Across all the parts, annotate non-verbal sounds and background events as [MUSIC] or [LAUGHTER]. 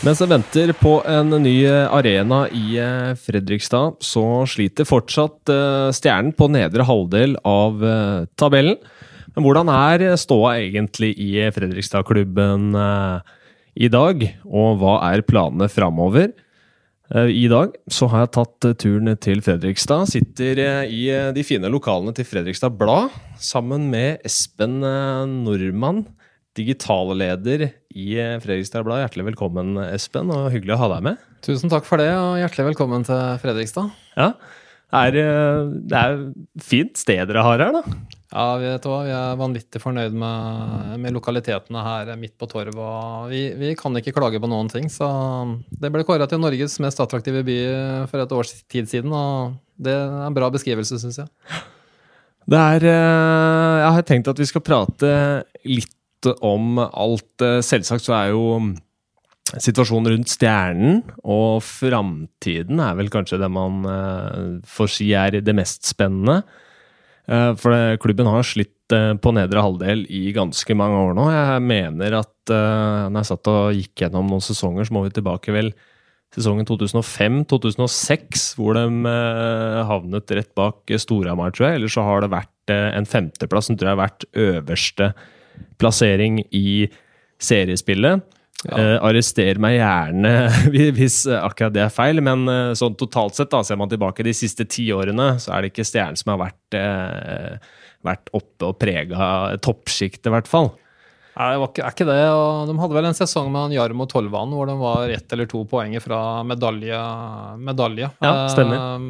Mens jeg venter på en ny arena i eh, Fredrikstad, så sliter fortsatt eh, Stjernen på nedre halvdel av eh, tabellen. Men hvordan er ståa egentlig i Fredrikstad-klubben i dag, og hva er planene framover? I dag så har jeg tatt turen til Fredrikstad. Sitter i de fine lokalene til Fredrikstad Blad sammen med Espen Nordmann digitalleder i Fredrikstad Blad. Hjertelig velkommen, Espen, og hyggelig å ha deg med. Tusen takk for det, og hjertelig velkommen til Fredrikstad. Ja, er, det er fint sted dere har her, da. Ja, vet du hva, vi er vanvittig fornøyd med, med lokalitetene her midt på torvet. vi, vi, kan ikke klage på noen ting. så Det ble kåra til Norges mest attraktive by for et års tid siden, og det er en bra beskrivelse, syns jeg. Det er Jeg har tenkt at vi skal prate litt om alt. Eh, selvsagt så er jo situasjonen rundt stjernen og framtiden er vel kanskje det man uh, får si er det mest spennende. Uh, for klubben har slitt på nedre halvdel i ganske mange år nå. Jeg mener at når jeg satt og gikk gjennom noen sesonger, så må vi tilbake vel sesongen 2005-2006, hvor de havnet rett bak Storhamar, tror jeg. Eller så har det vært en femteplass som tror jeg har vært øverste plassering i seriespillet. Ja. Uh, arrester meg gjerne [LAUGHS] hvis akkurat det er feil, men uh, sånn totalt sett, da, ser man tilbake de siste ti årene, så er det ikke Stjernen som har vært, uh, vært oppe og prega toppsjiktet, i hvert fall. Nei, det var ikke, er ikke det. og De hadde vel en sesong med Jarmo Tolvan hvor de var ett eller to poeng fra medalje. medalje. Ja, stemmer.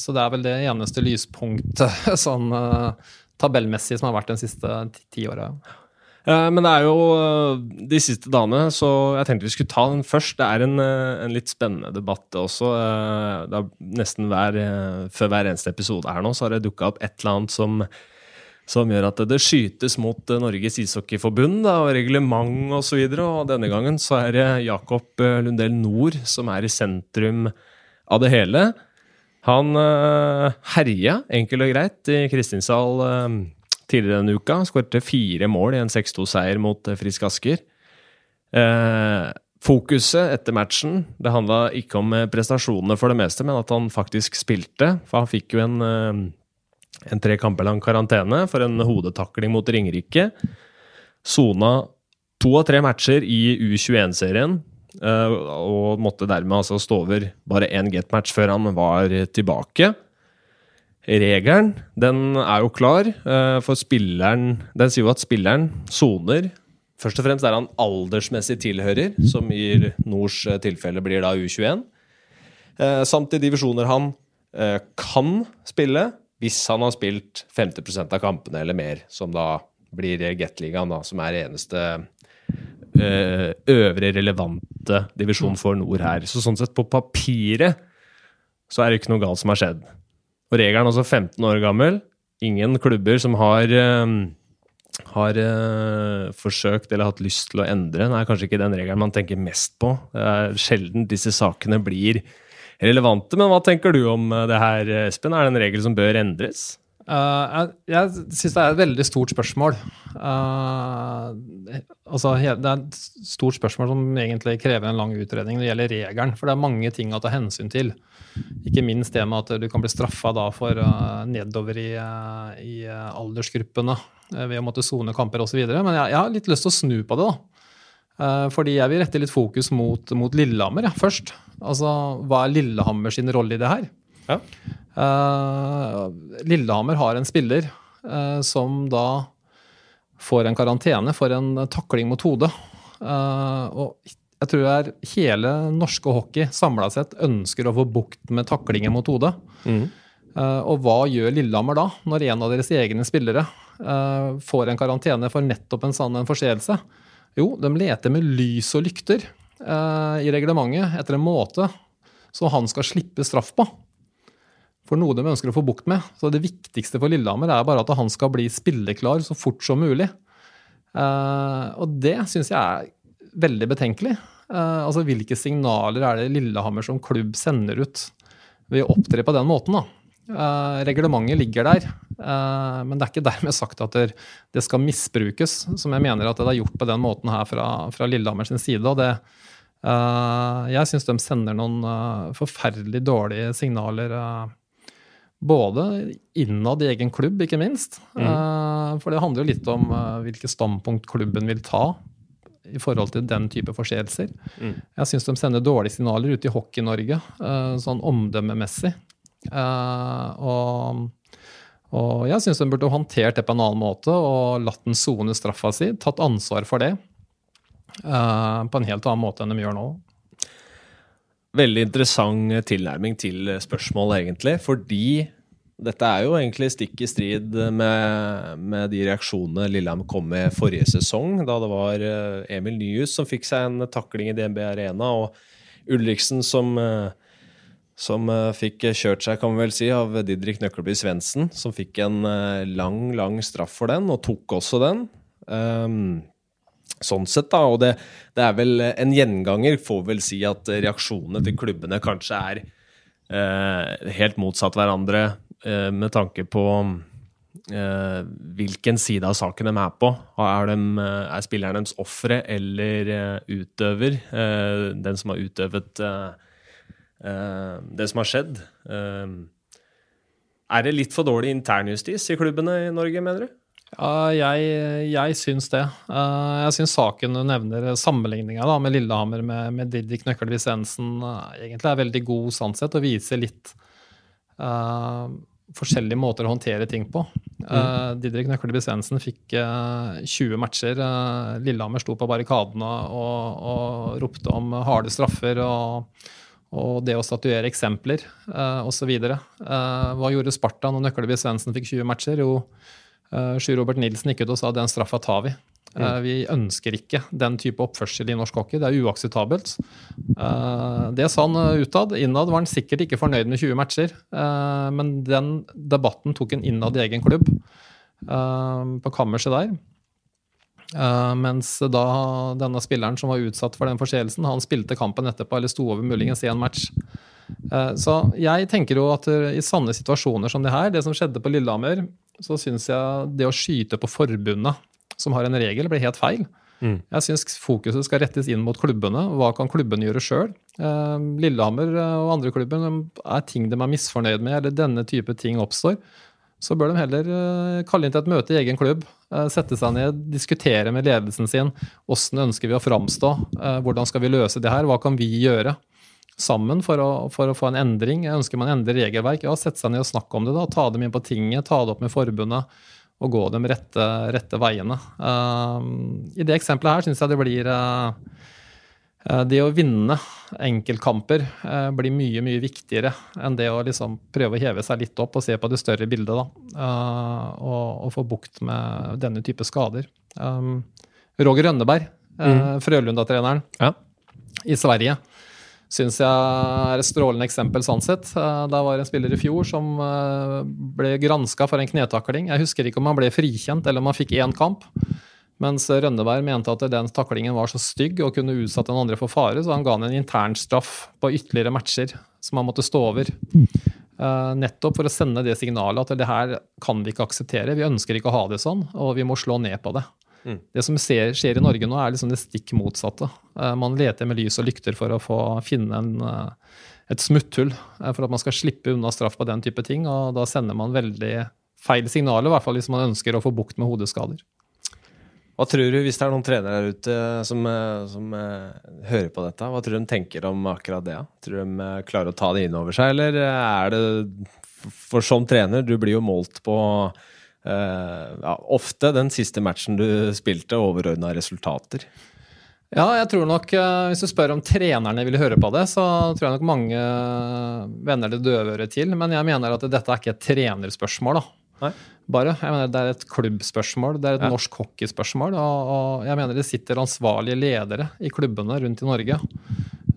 så det er vel det eneste lyspunktet [LAUGHS] sånn tabellmessig som har vært de siste ti åra. Eh, men det er jo eh, de siste dagene, så jeg tenkte vi skulle ta den først. Det er en, eh, en litt spennende debatt også. Det er nesten hver, Før hver eneste episode her nå, så har det dukka opp et eller annet som, som gjør at det skytes mot Norges ishockeyforbund og reglement osv. Og, så og denne gangen så er det Jakob Lundell Nord som er i sentrum av det hele. Han herja enkelt og greit i Kristinsal tidligere denne uka. Skårte fire mål i en 6-2-seier mot eh, Frisk Asker. Eh, fokuset etter matchen det handla ikke om eh, prestasjonene for det meste, men at han faktisk spilte. For han fikk jo en, eh, en tre kamper lang karantene for en hodetakling mot Ringerike. Sona to av tre matcher i U21-serien. og måtte dermed altså stå over bare én get-match før han var tilbake. Regelen den er jo klar, uh, for spilleren Den sier jo at spilleren soner Først og fremst er han aldersmessig tilhører, som i Nords uh, tilfelle blir da U21. Uh, eh, samt i divisjoner han kan spille, hvis han har spilt 50% av kampene eller mer, som da blir Gateligaen, da, som er eneste øvre relevante divisjon for Nord her. Så sånn sett, på papiret så er det ikke noe galt som har skjedd. Og regelen er også 15 år gammel. Ingen klubber som har, uh, har uh, forsøkt eller hatt lyst til å endre. Det er kanskje ikke den regelen man tenker mest på. Det er sjelden disse sakene blir relevante. Men hva tenker du om eh, det her, Espen? Er det en regel som bør endres? Uh, jeg jeg syns det er et veldig stort spørsmål. Uh, altså, det er et stort spørsmål som egentlig krever en lang utredning når det gjelder regelen. For det er mange ting å ta hensyn til. Ikke minst det med at du kan bli straffa for uh, nedover i, i aldersgruppene ved å måtte sone kamper osv. Men jeg, jeg, har litt lyst til å snu på det. da. fordi jeg vil rette litt fokus mot, mot Lillehammer ja, først. Altså, Hva er Lillehammer sin rolle i det her? Ja. Uh, Lillehammer har en spiller uh, som da får en karantene for en takling mot hodet. Uh, og jeg tror er hele norske hockey samla sett ønsker å få bukt med taklinger mot hodet. Mm. og hva gjør Lillehammer da, når en av deres egne spillere får en karantene for nettopp en sånn forseelse? Jo, de leter med lys og lykter i reglementet etter en måte så han skal slippe straff på for noe de ønsker å få bukt med. Så det viktigste for Lillehammer er bare at han skal bli spilleklar så fort som mulig. Uh, og det syns jeg er veldig betenkelig. Uh, altså Hvilke signaler er det Lillehammer som klubb sender ut ved å opptre på den måten? da? Uh, reglementet ligger der, men det er ikke dermed sagt at det, skal misbrukes, som jeg mener at det er gjort på den måten her fra, fra Lillehammer sin side. og det Uh, jeg syns de sender noen forferdelig dårlige signaler. Både innad i egen klubb, ikke minst. Mm. for det handler jo litt om hvilke standpunkt klubben vil ta i forhold til den type forseelser. Mm. Jeg syns de sender dårlige signaler ut i Hockey-Norge, sånn omdømmemessig. og og jeg syns de burde håndtert det på en annen måte og latt den sone straffa si, tatt ansvar for det uh, på en helt annen måte enn de gjør nå. Veldig interessant tilnærming til spørsmålet, egentlig. Fordi dette er jo egentlig stikk i strid med, med de reaksjonene Lillehammer kom med forrige sesong, da det var eh, Emil Nyhus som fikk seg en takling i DNB Arena, og Ulriksen som uh, som uh, fikk kjørt seg, kan vi vel si, av Didrik Nøkkelby Svendsen, Som fikk en lang, lang straff for den, og tok også den. Um, sånn sett, da. Og det, det, er vel en gjenganger, får vel si, at reaksjonene til klubbene kanskje er eh, helt motsatt hverandre med tanke på hvilken side av saken de er på. Er, de, er spilleren deres ofre eller utøver? den som har utøvet Eh, det som har skjedd. Eh, er det litt for dårlig internjustis i klubbene i Norge, mener du? Ja, jeg, jeg syns det. Eh, jeg syns saken du nevner, sammenligninga med Lillehammer med, med Didrik Nøkkelvis Jensen, egentlig er veldig god sannsett og viser litt uh, forskjellige måter å håndtere ting på. Mm. Uh, Didrik Nøkkelvis Svendsen fikk uh, 20 matcher. Lillehammer sto på barrikadene og, og ropte om harde straffer. og og det å statuere eksempler uh, osv. Uh, hva gjorde Sparta når Nøkkelby Svendsen fikk 20 matcher? Jo, uh, Sjur Robert Nilsen gikk ut og sa den straffa tar vi. Uh, vi ønsker ikke den type oppførsel i norsk hockey. Det er uakseptabelt. Uh, det sa han utad. Innad var han sikkert ikke fornøyd med 20 matcher. Men den debatten tok han innad i egen klubb, på kammerset der. Mens da denne spilleren som var utsatt for den forseelsen, han spilte kampen etterpå, eller sto over muligens i en match. Så jeg tenker jo at i sanne situasjoner som det her, det som skjedde på Lillehammer, så syns jeg det å skyte på forbundet, som har en regel, blir helt feil. Mm. Jeg syns fokuset skal rettes inn mot klubbene. Hva kan klubbene gjøre sjøl? Uh, Lillehammer og andre klubber er ting de er misfornøyd med, eller denne type ting oppstår så bør de heller eh, kalle inn til et møte i egen klubb. Eh, sette seg ned, diskutere med ledelsen sin. Hvordan ønsker vi å framstå? Eh, hvordan skal vi løse det her? Hva kan vi gjøre sammen for å, for å få en endring? Jeg Ønsker man endrer regelverk? Ja, sette seg ned og snakke om det. da, Ta dem inn på tinget, ta det opp med forbundet og gå de rette, rette veiene. I det eksempelet her syns jeg det blir uh, det å vinne enkeltkamper blir mye mye viktigere enn det å liksom prøve å heve seg litt opp og se på det større bildet. Da, og, og få bukt med denne type skader. Um, Roger Rønneberg, mm. Frølunda-treneren ja. i Sverige, syns jeg er et strålende eksempel sånn sett. Det var en spiller i fjor som ble granska for en knetakling. Jeg husker ikke om han ble frikjent eller om han fikk én kamp. Mens Rønneberg mente at den taklingen var så stygg og kunne utsatt den andre for fare, så han ga han en internstraff på ytterligere matcher som han måtte stå over. Uh, nettopp for å sende det signalet at det her kan vi ikke akseptere. Vi ønsker ikke å ha det sånn, og vi må slå ned på det. Mm. Det som ser, skjer i Norge nå, er liksom det stikk motsatte. Uh, man leter med lys og lykter for å få finne en, uh, et smutthull for at man skal slippe unna straff på den type ting, og da sender man veldig feil signaler, i hvert fall hvis man ønsker å få bukt med hodeskader. Hva tror du, hvis det er noen trenere der ute som, eh, som uh, hører på dette, hva tror du de tenker om akkurat det? Tror du de klarer å ta det inn over seg, eller er det For som trener, du blir jo målt på ja, ofte den siste matchen du spilte, overordna resultater. Ja, jeg tror nok, Hvis du spør om trenerne ville høre på det, så tror jeg nok mange vender det døve til. Men jeg mener at dette er ikke et trenerspørsmål. da. Nei bare. Jeg mener Det er et klubbspørsmål, det er et ja. norsk hockeyspørsmål. Og, og, jeg mener det sitter ansvarlige ledere i klubbene rundt i Norge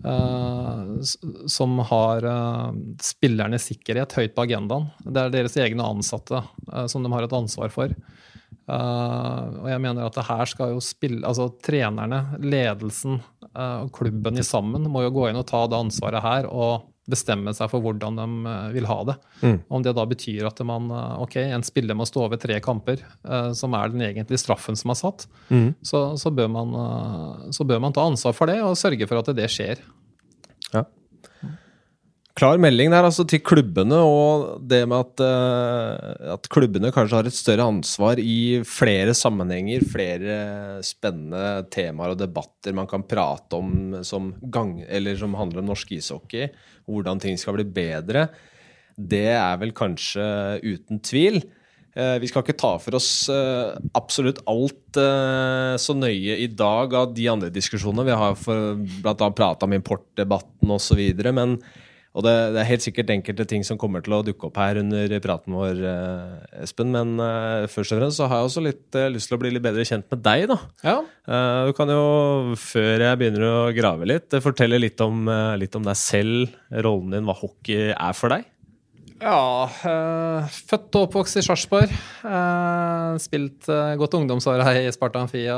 uh, som har uh, spillernes sikkerhet høyt på agendaen. Det er deres egne ansatte uh, som de har et ansvar for. og jeg mener at det her skal jo spille Altså trenerne, ledelsen og klubben i sammen må jo gå inn og ta det ansvaret her og bestemme seg for hvordan de eh, vil ha det. Mm. Om det da betyr at man, eh, ok, en spiller må stå over tre kamper, eh, som er den egentlige straffen som er satt, Mm. så, så, bør man, så bør man ta ansvar for det og sørge for at det skjer. Ja. Klar melding der altså til klubbene, og det med at, uh, at klubbene kanskje har et større ansvar i flere sammenhenger, flere spennende temaer og debatter man kan prate om som, gang, som handler om norsk ishockey, hvordan ting skal bli bedre. Det er vel kanskje uten tvil. Eh, Vi skal ikke ta for oss eh, absolutt alt så nøye i dag av de andre diskusjonene. Vi har bl.a. prata om importdebatten osv. Men og det, det er helt sikkert enkelte ting som kommer til å dukke opp her under praten vår, eh, Espen. Men eh, først og fremst så har jeg også litt eh, lyst til å bli litt bedre kjent med deg, da. Ja, Eh, du kan jo, før jeg begynner å grave litt, fortelle litt om, litt om deg selv, rollen din, hva hockey er for deg. Ja, eh, født og oppvokst i Sarpsborg. Eh, spilt uh, godt ungdomsår her i Sparta Amfia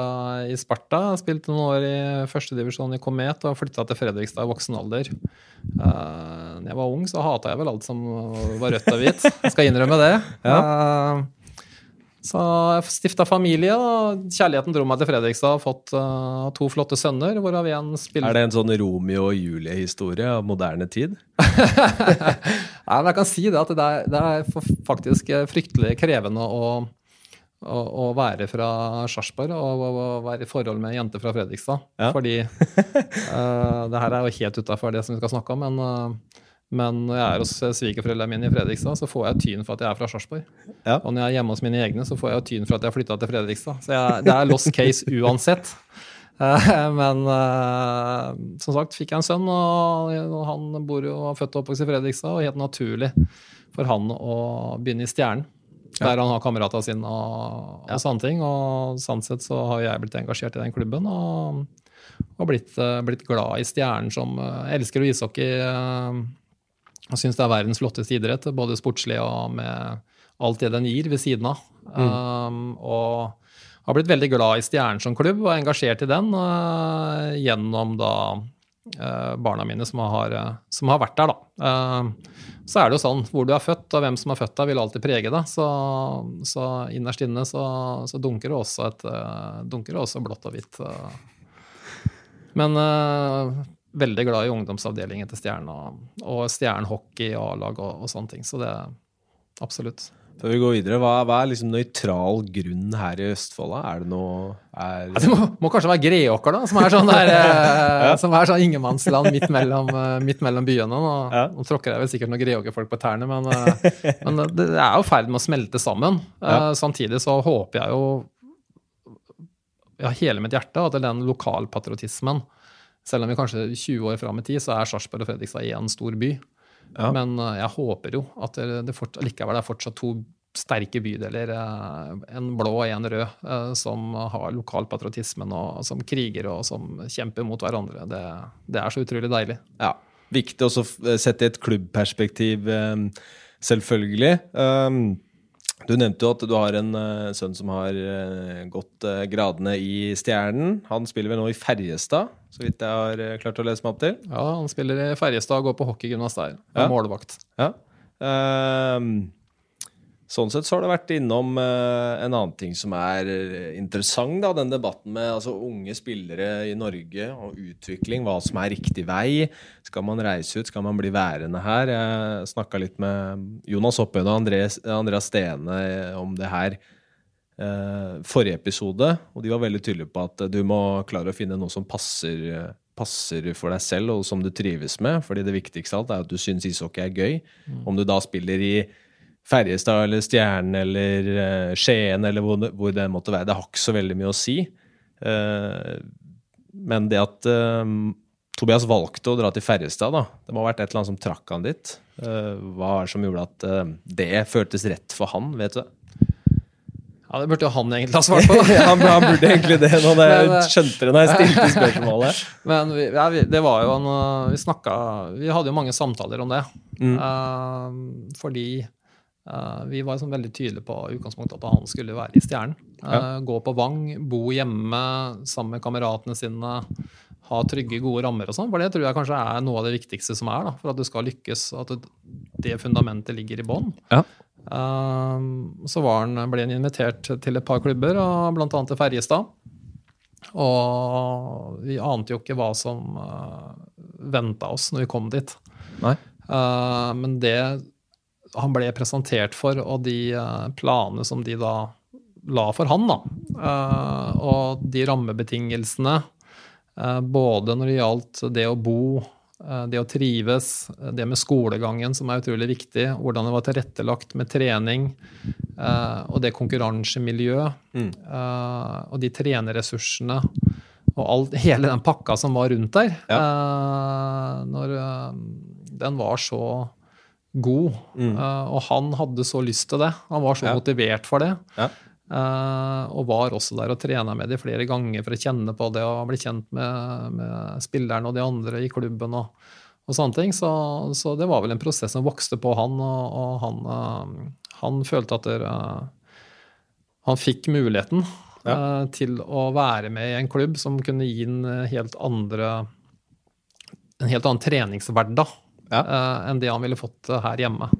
i Sparta. Spilt noen år i førstedivisjon i Komet og flytta til Fredrikstad i voksen alder. Da jeg var ung, så hata jeg vel alt som var rødt og hvitt. Jeg skal innrømme det. Eh, så jeg stifta familie, og kjærligheten dro meg til Fredrikstad. og Fått uh, to flotte sønner, hvorav en spiller Er det en sånn Romeo og Julie-historie av moderne tid? [LAUGHS] Nei, men jeg kan si det at det er, det er faktisk eh, fryktelig krevende å, å, å være fra Sarpsborg og, å, være i forhold med ei jente fra Fredrikstad. Ja. Fordi uh, [LAUGHS] det her er jo helt utafor det som vi skal snakke om, men, eh, men når jeg er hos eh, svigerforeldrene mine i Fredrikstad, så får jeg tyn for at jeg er fra Sarpsborg. Ja. Og når jeg er hjemme hos mine egne, så får jeg tyn for at jeg har flytta til Fredrikstad. Så jeg, det er lost case [LAUGHS] uansett. Eh, Men eh, som sagt fikk jeg en sønn, og han bor jo og er født og oppvokst i Fredrikstad. Og helt naturlig for han å begynne i Stjernen, der han har kameratene sine og, og sånne ting. Og sånn sett så har jeg blitt engasjert i den klubben og, og blitt, blitt glad i Stjernen som elsker jo ishockey. Og syns det er verdens flotteste idrett, både sportslig og med alt det den gir ved siden av. Um, og har blitt veldig glad i Stjernen som klubb og er engasjert i den uh, gjennom da uh, barna mine som har, uh, som har vært der, da. Uh, så er det jo sånn, hvor du er født og hvem som er født deg, vil alltid prege deg. Så, så innerst inne så, så dunker det også et uh, dunker det også blått og hvitt. uh. Men uh, veldig glad i ungdomsavdelingen til Stjerna. og, Stjernehockey og A-lag og, og sånne ting. Så det absolutt. Før vi går videre, hva, hva er liksom nøytral grunn her i Østfold? Er det noe er, Ja, det må, må kanskje være Greåker, da, som er sånn, der, [LAUGHS] ja. som er sånn ingenmannsland midt mellom, eh, midt mellom byene. Nå, Ja. nå tråkker jeg vel sikkert noen Greåker-folk på tærne, men, eh, men det, er jo i ferd med å smelte sammen. Eh, Ja. Samtidig så håper jeg jo ja, hele mitt hjerte at den lokalpatriotismen Selv om vi kanskje 20 år fram i tid, så er Sarpsborg og Fredrikstad én stor by. Ja. Men eh, jeg håper jo at det, det fort, likevel er fortsatt to sterke bydeler, eh, en blå og en rød, eh, som har lokalpatriotismen og som kriger og som kjemper mot hverandre. Det, det er så utrolig deilig. Ja. Viktig også å sette i et klubbperspektiv, selvfølgelig. selvfølgelig. Du nevnte jo at du har en uh, sønn som har uh, gått uh, gradene i Stjernen. Han spiller vel nå i Ferjestad, så vidt jeg har klart å lese meg opp til. Ja, Han spiller i Ferjestad og går på hockeygymnas der. Er Ja. Målvakt. Ja. Ehm, sånn sett så har det vært innom eh, en annen ting som er eh, interessant, da, den debatten med altså, unge spillere i Norge og utvikling, hva som er riktig vei. Skal man reise ut, skal man bli værende her? Jeg snakka litt med Jonas Oppøyen og Andreas, Andreas Stene om det her eh, forrige episode, og de var veldig tydelige på at du må klare å finne noe som passer, eh, passer for deg selv, og som du trives med. fordi det viktigste av alt er at du syns ishockey er gøy. Om du da spiller i Ferjestad eller Stjernen eller uh, Skien eller hvor det, hvor det måtte være, det har ikke så veldig mye å si. Uh, men det at uh, Tobias valgte å dra til Ferjestad, da, det må ha vært et eller annet som trakk han dit. Hva er det som gjorde at det føltes rett for han, vet du? Ja, Det burde jo han egentlig ha svart på. [LAUGHS] han, han burde egentlig det, nå det, Men, skjønte det når jeg stilte [LAUGHS] spørsmålet. Men vi, ja, vi, det var jo en Vi snakka Vi hadde jo mange samtaler om det. Mm. Fordi uh, vi var liksom veldig tydelige på utgangspunktet at han skulle være i Stjernen. Uh, Ja. Gå på Vang, bo hjemme sammen med kameratene sine. ha trygge, gode rammer og sånn. For det tror jeg kanskje er noe av det viktigste som er da, for at du skal lykkes. At det fundamentet ligger i bånn. Ja. Uh, så var han, ble han invitert til et par klubber, bl.a. til Ferjestad. Og vi ante jo ikke hva som uh, venta oss når vi kom dit. Nei. Uh, men det han ble presentert for, og de uh, planene som de da la for han, da, uh, og de rammebetingelsene, uh, både når det gjaldt det å bo, det å trives, det med skolegangen, som er utrolig viktig, hvordan det var tilrettelagt med trening, og det konkurransemiljøet, mm. og de trenerressursene og alt, hele den pakka som var rundt der, ja. når den var så god. Mm. Uh, og han hadde så lyst til det. Han var så ja. motivert for det. Ja. Uh, og var også der og trena med de flere ganger for å kjenne på det og bli kjent med, med spillerne og de andre i klubben. og, og sånne ting. Så, så, det var vel en prosess som vokste på han, og, og han, uh, han, følte at det, han fikk muligheten ja. til å være med i en klubb som kunne gi en helt andre en helt annen treningshverdag ja. uh, enn det han ville fått uh, her hjemme.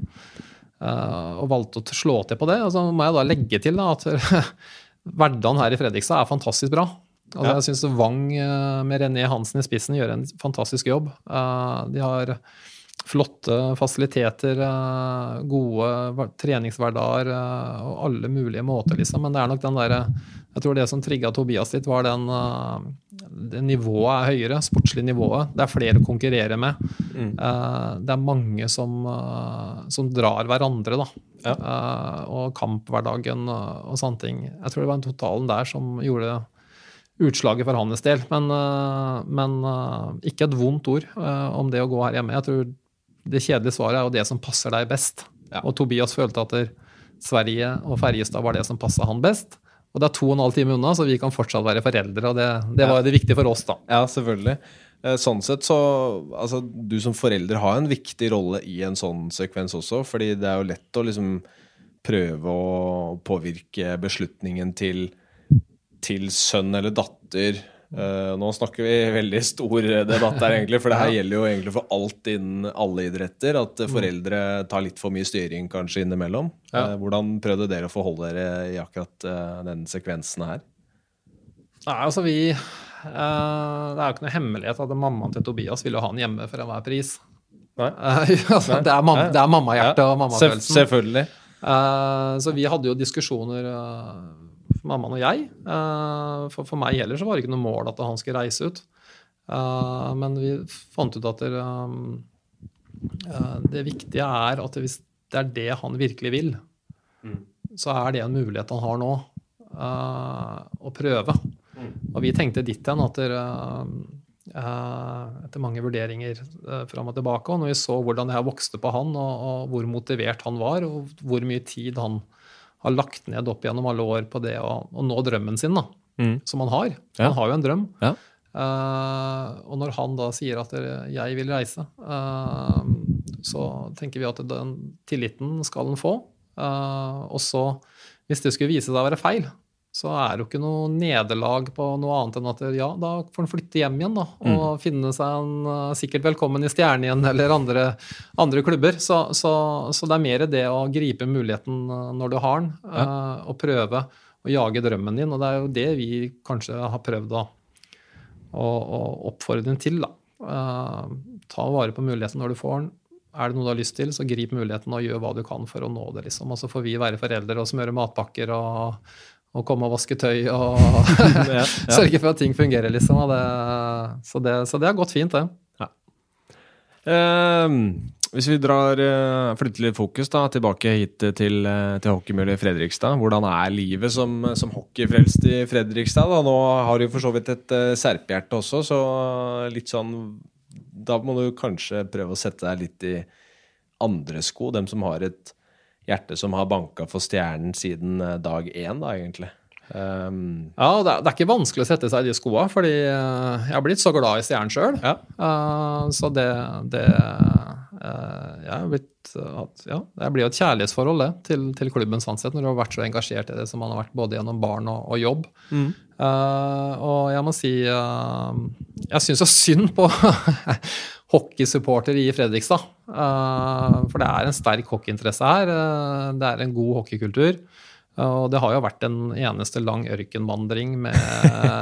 Uh, og valgte å slå til på det. Og så må jeg da legge til da, at [LAUGHS] hverdagen her i Fredrikstad er fantastisk bra. Altså, ja. Jeg syns Vang med René Hansen i spissen gjør en fantastisk jobb. De har flotte fasiliteter, gode treningshverdager og alle mulige måter, liksom. Men det er nok den derre Jeg tror det som trigga Tobias litt, var den det nivået er høyere, sportslig nivået. Det er flere å konkurrere med. Mm. Uh, det er mange som, uh, som drar hverandre, da. Ja. Og kamphverdagen og, sånne ting. Jeg tror det var en totalen der som gjorde utslaget for hans del. Men, men ikke et vondt ord om det å gå her hjemme. Jeg tror det kjedelige svaret er jo det som passer deg best. Ja. Og Tobias følte at Sverige og Ferjestad var det som passa han best. Og det er to og en halv time unna, så vi kan fortsatt være foreldre. Og det, det var det viktige for oss, da. Ja, selvfølgelig. Eh, sånn sett så Altså, du som forelder har en viktig rolle i en sånn sekvens også, fordi det er jo lett å liksom prøve å påvirke beslutningen til, til sønn eller datter Uh, nå snakker vi veldig stor debatt her, egentlig, for det her gjelder jo egentlig for alt innen alle idretter. At mm. foreldre tar litt for mye styring kanskje innimellom. Ja. Uh, hvordan prøvde dere å forholde dere i akkurat uh, den sekvensen her? Nei, altså vi Det er jo ikke noe hemmelighet at mammaen til Tobias ville ha han hjemme for enhver pris. [LAUGHS] altså, det er, mam er mammahjertet ja. og mammafølelsen. Selvfølgelig. så vi hadde jo diskusjoner mammaen og jeg. Eh, for, for meg heller så var det ikke noe mål at han skulle reise ut. Eh, men vi fant ut at det, eh, det viktige er at hvis det er det han virkelig vil, mm. så er det en mulighet han har nå, å prøve. Mm. Og vi tenkte ditt hen at der, etter mange vurderinger fram og tilbake, og når vi så hvordan det her vokste på han, og, og hvor motivert han var, og hvor mye tid han har lagt ned opp gjennom alle år på det å, å nå drømmen sin, da, mm. som han har. Ja. Han har jo en drøm. Ja. Uh, og når han da sier at 'jeg vil reise', uh, så tenker vi at den tilliten skal han få. Uh, og så, hvis det skulle vise seg å være feil, så er det jo ikke noe nederlag på noe annet enn at ja, da får han flytte hjem igjen da, og mm. finne seg en uh, sikkert velkommen i Stjernen igjen eller andre, andre klubber. Så, så, så, det er mer det å gripe muligheten uh, når du har den, ja. og prøve å jage drømmen din. Og det er jo det vi kanskje har prøvd å, å, å oppfordre den til. da. ta vare på muligheten når du får den. Er det noe du har lyst til, så grip muligheten og gjør hva du kan for å nå det. liksom. Og så får vi være foreldre og smøre matpakker og og komme og vaske tøy og [LAUGHS] [LAUGHS] ja, ja. sørge for at ting fungerer, liksom. Det, så, det, så, det, har gått fint, det. Ja. Eh, hvis vi drar uh, flytter litt fokus da, tilbake hit til, uh, til hockeymiljøet i Fredrikstad. Hvordan er livet som, som hockeyfrelst i Fredrikstad? Da? Nå har du for så vidt et uh, serpehjerte også, så litt sånn Da må du kanskje prøve å sette deg litt i andre sko, dem som har et hjerte som har banka for stjernen siden eh, dag én, da, egentlig. Um, ja, det er, det er, ikke vanskelig å sette seg i de skoa, fordi eh, jeg har blitt så glad i stjernen sjøl. Ja. Uh, så det, det uh, jeg, blitt, ja, det blir jo et kjærlighetsforhold det, til, til klubben sånn sett, når du har vært så engasjert i det som man har vært både gjennom barn og, og jobb. Mm. Uh, og jeg må si jeg syns jo synd på [LAUGHS] hockeysupporter i Fredrikstad. Uh, for det er en sterk hockeyinteresse her. Uh, det er en god hockeykultur. Uh, og det har jo vært en eneste lang ørkenvandring med,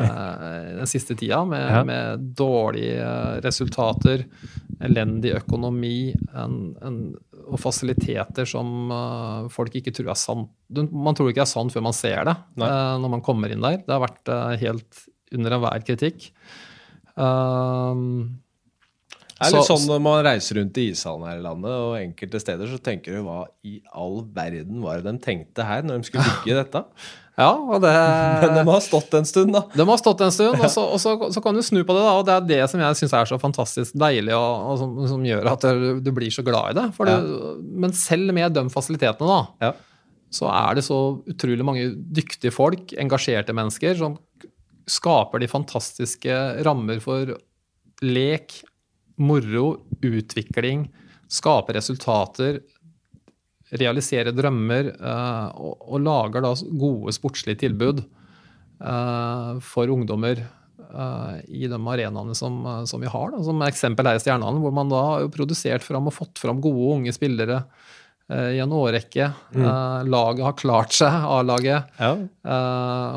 [LAUGHS] den siste tida, med, ja. med dårlige resultater, elendig økonomi en, en, og fasiliteter som folk ikke tror er sant. Man tror ikke er sant før man ser det når man kommer inn der. Det har vært helt under enhver kritikk. Um, det er litt så, sånn når man reiser rundt i ishallen her i landet, og enkelte steder, så tenker du hva i all verden var det de tenkte her når de skulle [LAUGHS] bygge dette? Ja, og det... [LAUGHS] Men de har stått en stund, da. De har stått en stund, og så, og så, så kan du snu på det. da, og Det er det som jeg syns er så fantastisk deilig, og, og som, som, gjør at du, du, blir så glad i det. Ja. Du, men selv med de fasilitetene, da, ja. så er det så utrolig mange dyktige folk, engasjerte mennesker, som skaper de fantastiske rammer for lek, moro, utvikling, skape resultater, realisere drømmer uh, og, og, lager da gode sportslige tilbud uh, for ungdommer uh, i de arenaene som, som, vi har. Da. Som eksempel her i Stjernehallen, hvor man da har produsert fram og fått fram gode unge spillere i en årrekke. Mm. laget har klart seg, A-laget. Ja.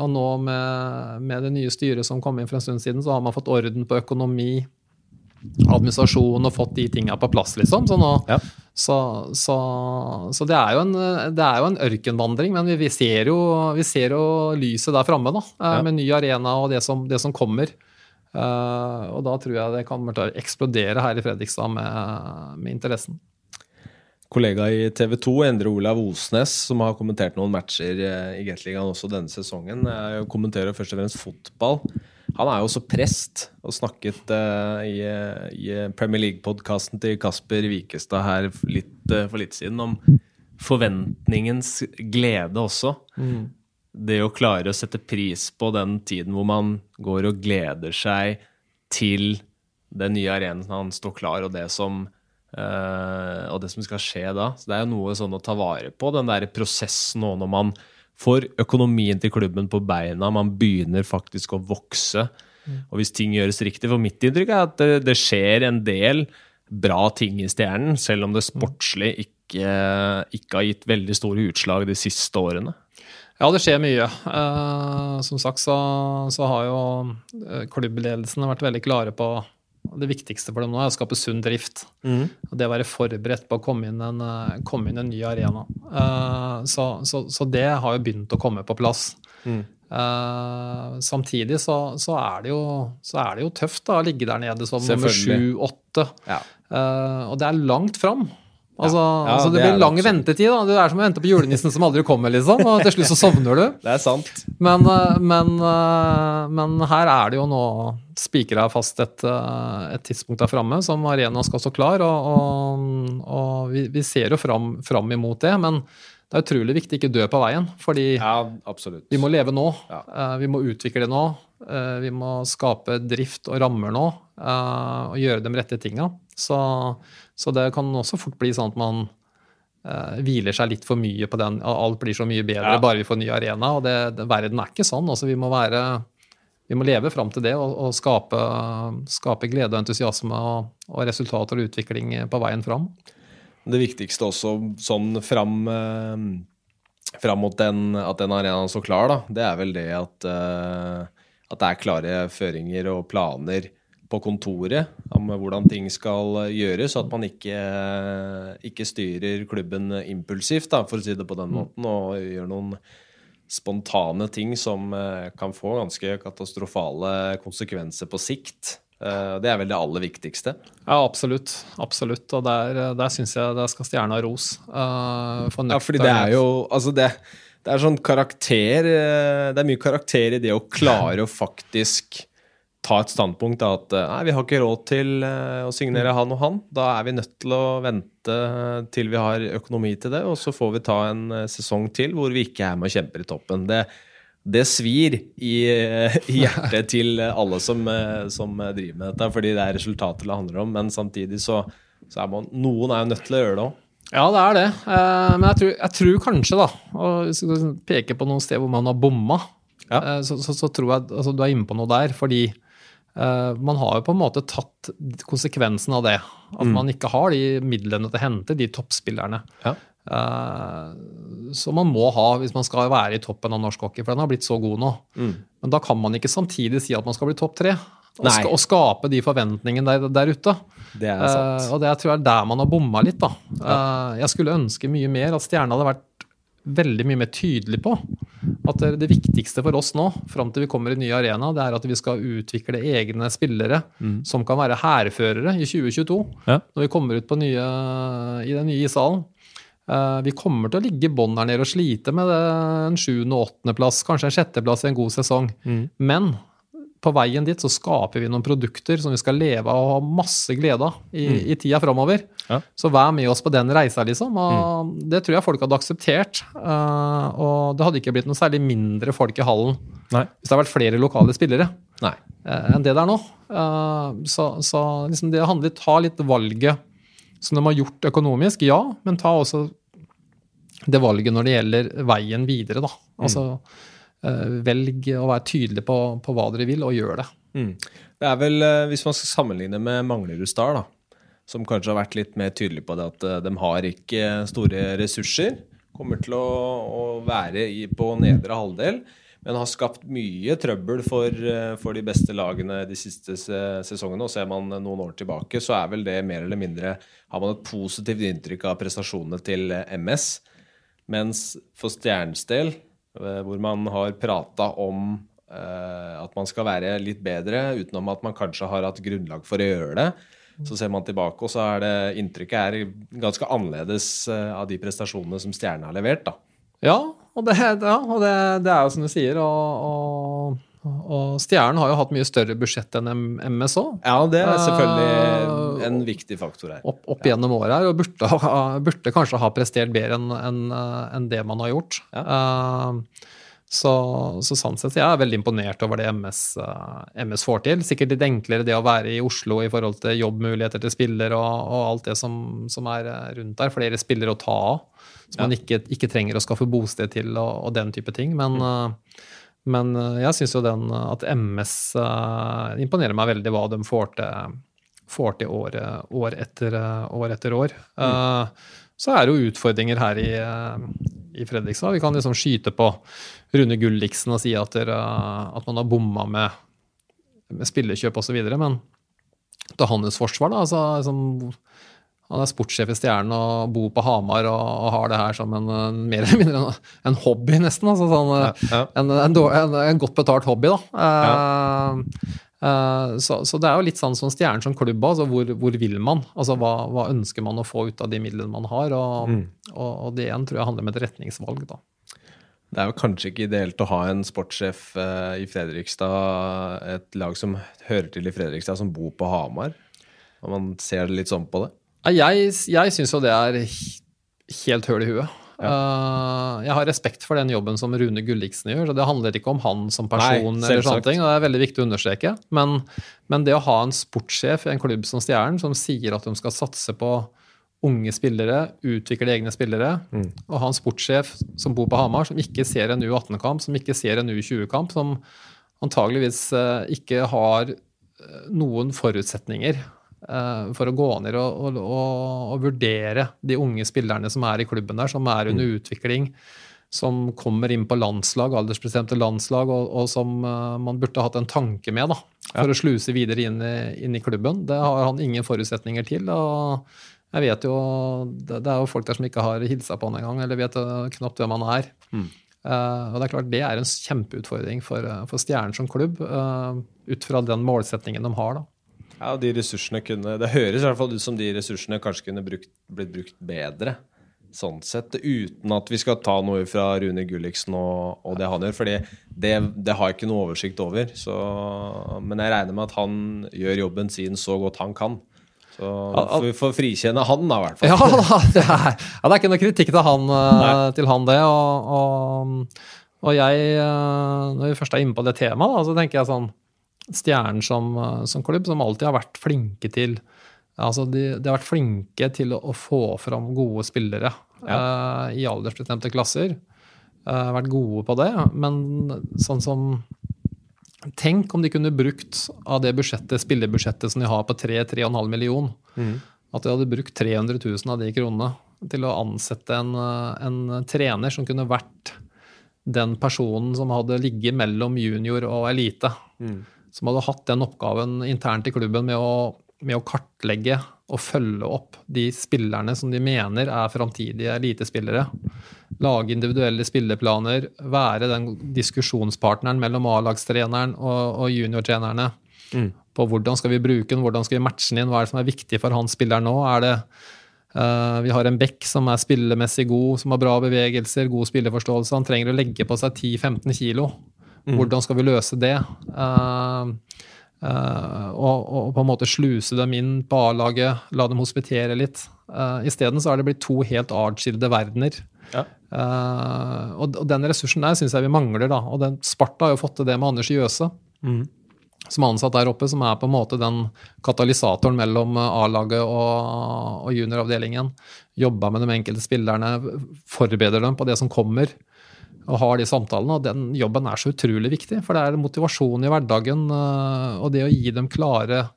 og nå med, med, det nye styret som kom inn for en stund siden, så har man fått orden på økonomi, administrasjon og fått de tinga på plass, liksom. Så, nå, ja. så, så, så det, er en, det, er jo en, ørkenvandring, men vi, vi, ser, jo, vi ser, jo, lyset der framme, da. Eh, ja. Med ny arena og det som, det som kommer. Uh, og da tror jeg det å eksplodere her i Fredrikstad med, med interessen. Kollega i TV 2, Endre Olav Osnes, som har kommentert noen matcher eh, i Gateligaen også denne sesongen, jeg kommenterer først og fremst fotball. Han er jo også prest og snakket uh, i, i, Premier League-podkasten til Kasper Wikestad her litt, uh, for litt siden om forventningens glede også. Mm. Det å klare å sette pris på den tiden hvor man går og gleder seg til den nye arenaen står klar, og det som uh, og det som skal skje da. Så Det er jo noe sånn å ta vare på, den der prosessen nå når man får økonomien til klubben på beina. Man begynner faktisk å vokse. Og hvis ting gjøres riktig For mitt inntrykk er at det, det, skjer en del bra ting i Stjernen, selv om det sportslig ikke, ikke har gitt veldig store utslag de siste årene. Ja, det skjer mye. Eh, som sagt så, så har jo eh, klubbledelsen vært veldig klare på det viktigste for dem nå er å skape sunn drift. Mm. Og det å være forberedt på å komme inn en, eh, komme inn en ny arena. Uh, så, så, så, det har jo begynt å komme på plass. Mm. Uh, samtidig så, så, er jo, så, er det jo, tøft da, å ligge der nede som nummer sju-åtte. Ja. Uh, og det er langt fram. Altså, ja, altså det, det, blir lang ventetid. da. Det er som å vente på julenissen som aldri kommer. liksom, og Til slutt så sovner du. Det er sant. Men, eh, men, eh, men her er det jo nå spikra fast et, eh, et, tidspunkt der framme som arena skal stå klar. Og, og, og vi, vi, ser jo fram, fram, imot det. Men det er utrolig viktig ikke dø på veien. Fordi ja, vi må leve nå. Ja. Vi må utvikle nå. Vi må skape drift og rammer nå. Og gjøre de rette tinga. Så så det kan også fort bli sånn at man uh, hviler seg litt for mye på den. Alt blir så mye bedre ja. bare vi får ny arena. Og det, det, verden er ikke sånn. Altså, vi, må være, vi må leve fram til det og, og skape, skape, glede og entusiasme og, og, resultater og utvikling på veien fram. Det viktigste også sånn fram, uh, fram mot den, at den arenaen står klar, da, det er vel det at, uh, at det er klare føringer og planer på kontoret om hvordan ting skal gjøres, at man ikke, ikke styrer klubben impulsivt, da, for å si det på den mm. måten, og gjør noen spontane ting som eh, kan få ganske katastrofale konsekvenser på sikt. Eh, det er vel det aller viktigste. Ja, absolutt. absolutt. Og der, der syns jeg det skal stjerna ros. Uh, ja, fordi det er jo Altså, det, det er sånn karakter Det er mye karakter i det å klare å faktisk ta et standpunkt da, at eh, nei, vi har ikke råd til uh, å signere mm. han og han. Da er vi nødt til å vente til vi har økonomi til det, og så får vi ta en sesong til hvor vi ikke er med og kjemper i toppen. Det, det svir i, i, hjertet til alle som, som, driver med dette, fordi det er resultatet det handler om. Men samtidig så, så er man Noen er jo nødt til å gjøre det òg. Ja, det er det. men jeg tror, jeg tror kanskje, da, og hvis du peker på noen steder hvor man har bomma, ja. så, så, så, tror jeg altså, du er inne på noe der. fordi Eh, man har jo på en måte tatt konsekvensen av det. At Mm. man ikke har de midlene til å hente de toppspillerne. Ja. Uh, som man må ha hvis man skal være i toppen av norsk hockey, for den har blitt så god nå. Mm. Men da kan man ikke samtidig si at man skal bli topp tre. Og, sk og skape de forventningene der, der ute. Det er sant. sant. og det jeg tror jeg er der man har bomma litt. da. Eh, jeg skulle ønske mye mer at Stjerna hadde vært veldig mye mer tydelig på at det, viktigste for oss nå, fram til vi kommer i ny arena, det er at vi skal utvikle egne spillere som kan være hærførere i 2022, Ja. når vi kommer ut på nye, i den nye ishallen. Uh, vi kommer til å ligge i bånn her nede og slite med det, en sjuende- og åttendeplass, kanskje en sjetteplass i en god sesong. Mm. Men på veien dit så skaper vi noen produkter som vi skal leve av og ha masse glede av i, i tida framover. Ja. Så vær med oss på den reisa, liksom. Og Det tror jeg folk hadde akseptert. Uh, og det hadde ikke blitt noe særlig mindre folk i hallen Nei. hvis det hadde vært flere lokale spillere eh, enn det det er nå. Uh, så så liksom det handler ta litt valget som de har gjort økonomisk, ja, men ta også det valget når det gjelder veien videre, da. Altså eh, velg å være tydelig på, på hva dere vil, og gjør det. Mm. Det er vel, eh, Hvis man skal sammenligne med Manglerud Star, da, som kanskje har vært litt mer tydelig på det at eh, de har ikke store ressurser, kommer til å, å være i, på nedre halvdel, men har skapt mye trøbbel for, eh, for de beste lagene de siste sesongene. Og ser man noen år tilbake, så er vel det mer eller mindre Har man et positivt inntrykk av prestasjonene til eh, MS. Mens for Stjernes del, eh, hvor man har prata om eh, at man skal være litt bedre, utenom at man kanskje har hatt grunnlag for å gjøre det, så ser man tilbake, og så er det inntrykket er ganske annerledes eh, av de prestasjonene som Stjerne har levert. da. Ja, og det, ja, og det, det er jo som du sier. Og, og, og Stjernen har jo hatt mye større budsjett enn MS òg. Ja, det er Eh, selvfølgelig en viktig faktor her. Opp, opp gjennom året her, og burde, burde kanskje ha prestert bedre enn en, en det man har gjort. Ja. så, så sånn sett, jeg er veldig imponert over det MS, eh, MS får til. Sikkert litt enklere det å være i Oslo i forhold til jobbmuligheter til spiller og, og alt det som, som er eh, rundt der. Flere spillere å ta av som man ikke, ikke trenger å skaffe bosted til og, og den type ting. Men, eh, men eh, jeg syns jo den at MS eh, imponerer meg veldig hva de får til, får til år, år, etter, eh, år etter år. Eh, så er det jo utfordringer her i, eh, i Fredrikstad. Vi kan liksom skyte på Rune Gulliksen og si at, dere, at man har bomma med, med spillekjøp osv., men til hans forsvar, da, altså, liksom, han er sportssjef i Stjernen og bor på Hamar og, og har det her som en, mer eller mindre en, en hobby, nesten. Altså, sånn, Ja. en, en, en, en godt betalt hobby, da. Uh, eh, så, så det er jo litt sånn som Stjernen som klubb. Altså, hvor, hvor vil man? Altså, hva, hva ønsker man å få ut av de midlene man har? Og, og, og det igjen tror jeg handler om et retningsvalg. da. Det er jo kanskje ikke ideelt å ha en sportssjef eh, i Fredrikstad, et lag som hører til i Fredrikstad, som bor på Hamar. Når man ser litt sånn på det. Jeg, jeg syns jo det er helt høl i huet. Eh, jeg har respekt for den jobben som Rune Gulliksen gjør. så Det handler ikke om han som person, Nei, eller sånne ting, og det er veldig viktig å understreke. Men, men det å ha en sportssjef i en klubb som Stjernen, som sier at de skal satse på unge spillere, utvikle egne spillere, og ha en sportssjef som bor på Hamar, som ikke ser en U18-kamp, som ikke ser en U20-kamp, som antageligvis eh, ikke har eh, noen forutsetninger for å gå ned og, og, og, og vurdere de unge spillerne som er i klubben der, som er under utvikling, som kommer inn på landslag, aldersbestemte landslag, og, som eh, man burde hatt en tanke med da, for å sluse videre inn i, inn i klubben. Det har han ingen forutsetninger til. og jeg vet jo, Det det er jo folk der som ikke har hilsa på han engang, eller vet eh, knapt hvem han er. Eh, og Det er klart det er en kjempeutfordring for, eh, for Stjernen som klubb, uh, ut fra den målsetningen de har. da. Ja, de ressursene kunne Det høres i hvert fall ut som de ressursene kanskje kunne brukt, blitt brukt bedre. Sånn sett, uten at vi skal ta noe fra Rune Gulliksen og, og det han gjør. fordi det, det har jeg ikke noe oversikt over. Så, men jeg regner med at han gjør jobben sin så godt han kan. Så får vi får frikjenne han, da, i hvert fall. Ja, [LAUGHS] det er, ja, det er ikke noe kritikk til han, eh, til han det. Og, og, og jeg, eh, når vi først er inne på det temaet, så tenker jeg sånn Stjernen som, eh, som klubb, som alltid har vært flinke til altså de, de har vært flinke til å, få fram gode spillere eh, i aldersbestemte klasser. Uh, vært gode på det. Men sånn som Tenk om de kunne brukt av det budsjettet, spillerbudsjettet som de har på 3-3,5 million, Mm. at de hadde brukt 300 000 av de kronene til å ansette en, en trener som kunne vært den personen som hadde ligget mellom junior og elite. Mm. Som hadde hatt den oppgaven internt i klubben med å, med å kartlegge og følge opp de spillerne som de mener er framtidige elitespillere. Lage individuelle spilleplaner, være den diskusjonspartneren mellom A-lagstreneren og, og juniortrenerne Mm. på hvordan skal vi bruke den, hvordan skal vi matche den inn, hva er det som er viktig for han spilleren nå? Er det Uh, Vi har en Beck som er spillemessig god, som har bra bevegelser, god spilleforståelse. Han trenger å legge på seg 10-15 kilo. Hvordan skal vi løse det? Uh, uh, og, og på en måte sluse dem inn på A-laget, la dem hospitere litt. Uh, Isteden så har det blitt to helt artskilde verdener. Ja. Uh, og, og den ressursen der syns jeg vi mangler. da, og den, Sparta har jo fått til det med Anders Jøse Mm. som er ansatt der oppe, som er på en måte den katalysatoren mellom A-laget og, og junioravdelingen. Jobba med de enkelte spillerne, forbereder dem på det som kommer. Og har de samtalene. Og den jobben er så utrolig viktig, for det er motivasjon i hverdagen. eh, Og det å gi dem klare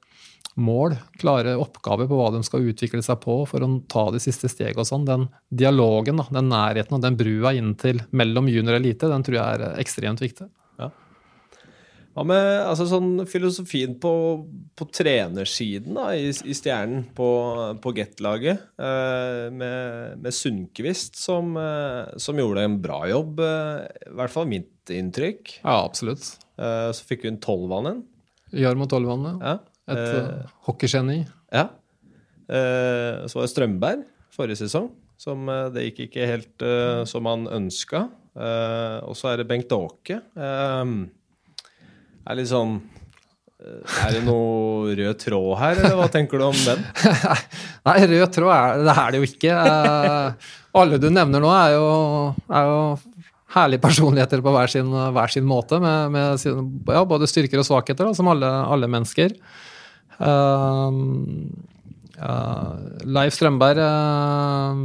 mål, klare oppgaver på hva de skal utvikle seg på for å ta de siste stegene og sånn. Den dialogen, den nærheten og den brua inn til mellom junior og elite, den tror jeg er ekstremt viktig. Hva med altså, sånn filosofien på, på trenersiden da, i, i Stjernen, på, på Get-laget, eh, med, med Sundquist, som, eh, som gjorde en bra jobb, eh, i hvert fall mitt inntrykk. Ja, absolutt. Eh, så fikk hun tolvmannen. Jarmo Tolvannet. Ja. Et Eh, uh, hockeygeni. ja. Eh, så var det Strømberg forrige sesong, som eh, det gikk ikke helt eh, som han ønska. Eh, og så er det Bengt Åke. Eh, er litt sånn eh, Er det noe rød tråd her, eller hva tenker du om den? [LAUGHS] Nei, rød tråd er det er det jo ikke. Eh, alle du nevner nå, er jo, er jo herlige personligheter på hver sin, hver sin måte, med, med sin, ja, både styrker og svakheter, da, som alle, alle mennesker. Eh, uh, Leif Strømberg eh,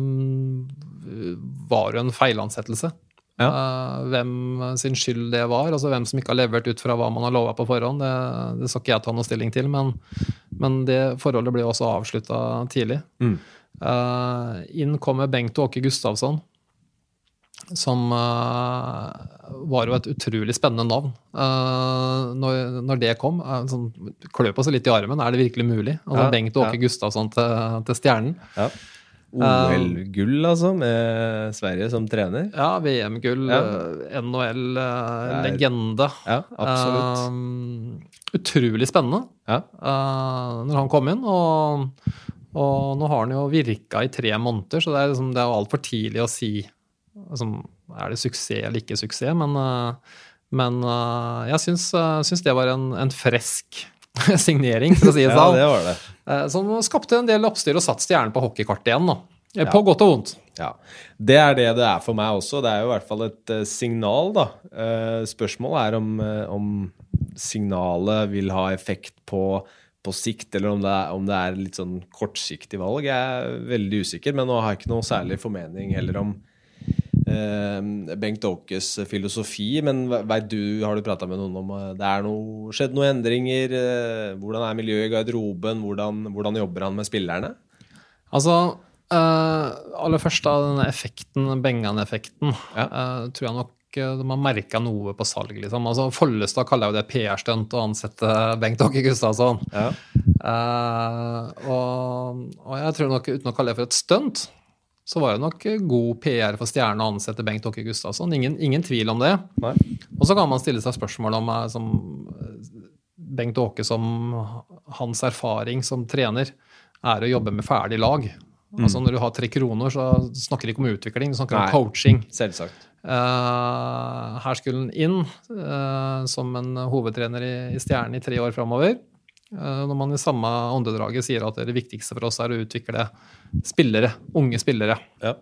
var jo en feilansettelse. Eh, hvem sin skyld det var, altså hvem som ikke har levert ut fra hva man har lova på forhånd, det, det skal ikke jeg ta noe stilling til, men, men det forholdet ble også avslutta tidlig. Mm. Uh, inn kommer Bengt Åke Gustavsson, som uh, var jo et utrolig spennende navn uh, når, når det kom. Uh, sånn, kløp oss litt i armen, er det virkelig mulig? Altså, Ja, Bengt Åke ja. Gustavsson til, til Stjernen. Ja. OL-gull, altså, med Sverige som trener. Ja, VM-gull, Ja. eh, NHL, eh. Ja, absolutt. Um, utrolig spennende Ja. Uh, når han kom inn. Og, og nå har han jo virka i tre måneder, så det er, liksom, det er altfor tidlig å si altså, er det suksess eller ikke suksess. Men, uh, men uh, jeg syns, syns det var en, en fresk [LAUGHS] signering, for å si det ja, sånn. det var det. eh, Som skapte en del oppstyr og satt stjernen på hockeykartet igjen. Da. På Ja. På godt og vondt. Ja, Det er det det er for meg også. Det er jo i hvert fall et eh, signal, da. Eh, spørsmålet er om, eh, om signalet vil ha effekt på, på sikt, eller om det, er, om det er litt sånn kortsiktig valg. Jeg er veldig usikker, men nå har jeg ikke noe særlig formening heller om eh, Bengt Åkes filosofi. Men vet du, har du prata med noen om eh, det er noe, skjedd noen endringer? Eh, hvordan er miljøet i garderoben? Hvordan, hvordan jobber han med spillerne? Altså, eh, aller først da, denne effekten, Bengan-effekten, Ja. eh, tror jeg nok eh, de har merka noe på salg. liksom. Altså, Follestad kaller jo det PR-stunt å ansette Bengt Åke Gustavsson. Ja. Uh, og, og jeg tror nok, uten å kalle det for et stunt, så var det nok god PR for Stjerne å ansette Bengt Åke Gustavsson. Ingen, ingen tvil om det. Nei. Og så kan man stille seg spørsmål om eh, som eh, Bengt Åke som hans erfaring som trener er å jobbe med ferdig lag. Altså Når du har tre kroner, så snakker du ikke om utvikling, du snakker Nei. om coaching. Selvsagt. Uh, her skulle han inn uh, som en hovedtrener i, i Stjernen i tre år framover. Eh, når man i samme åndedraget sier at det viktigste for oss er å utvikle spillere, unge spillere. Ja.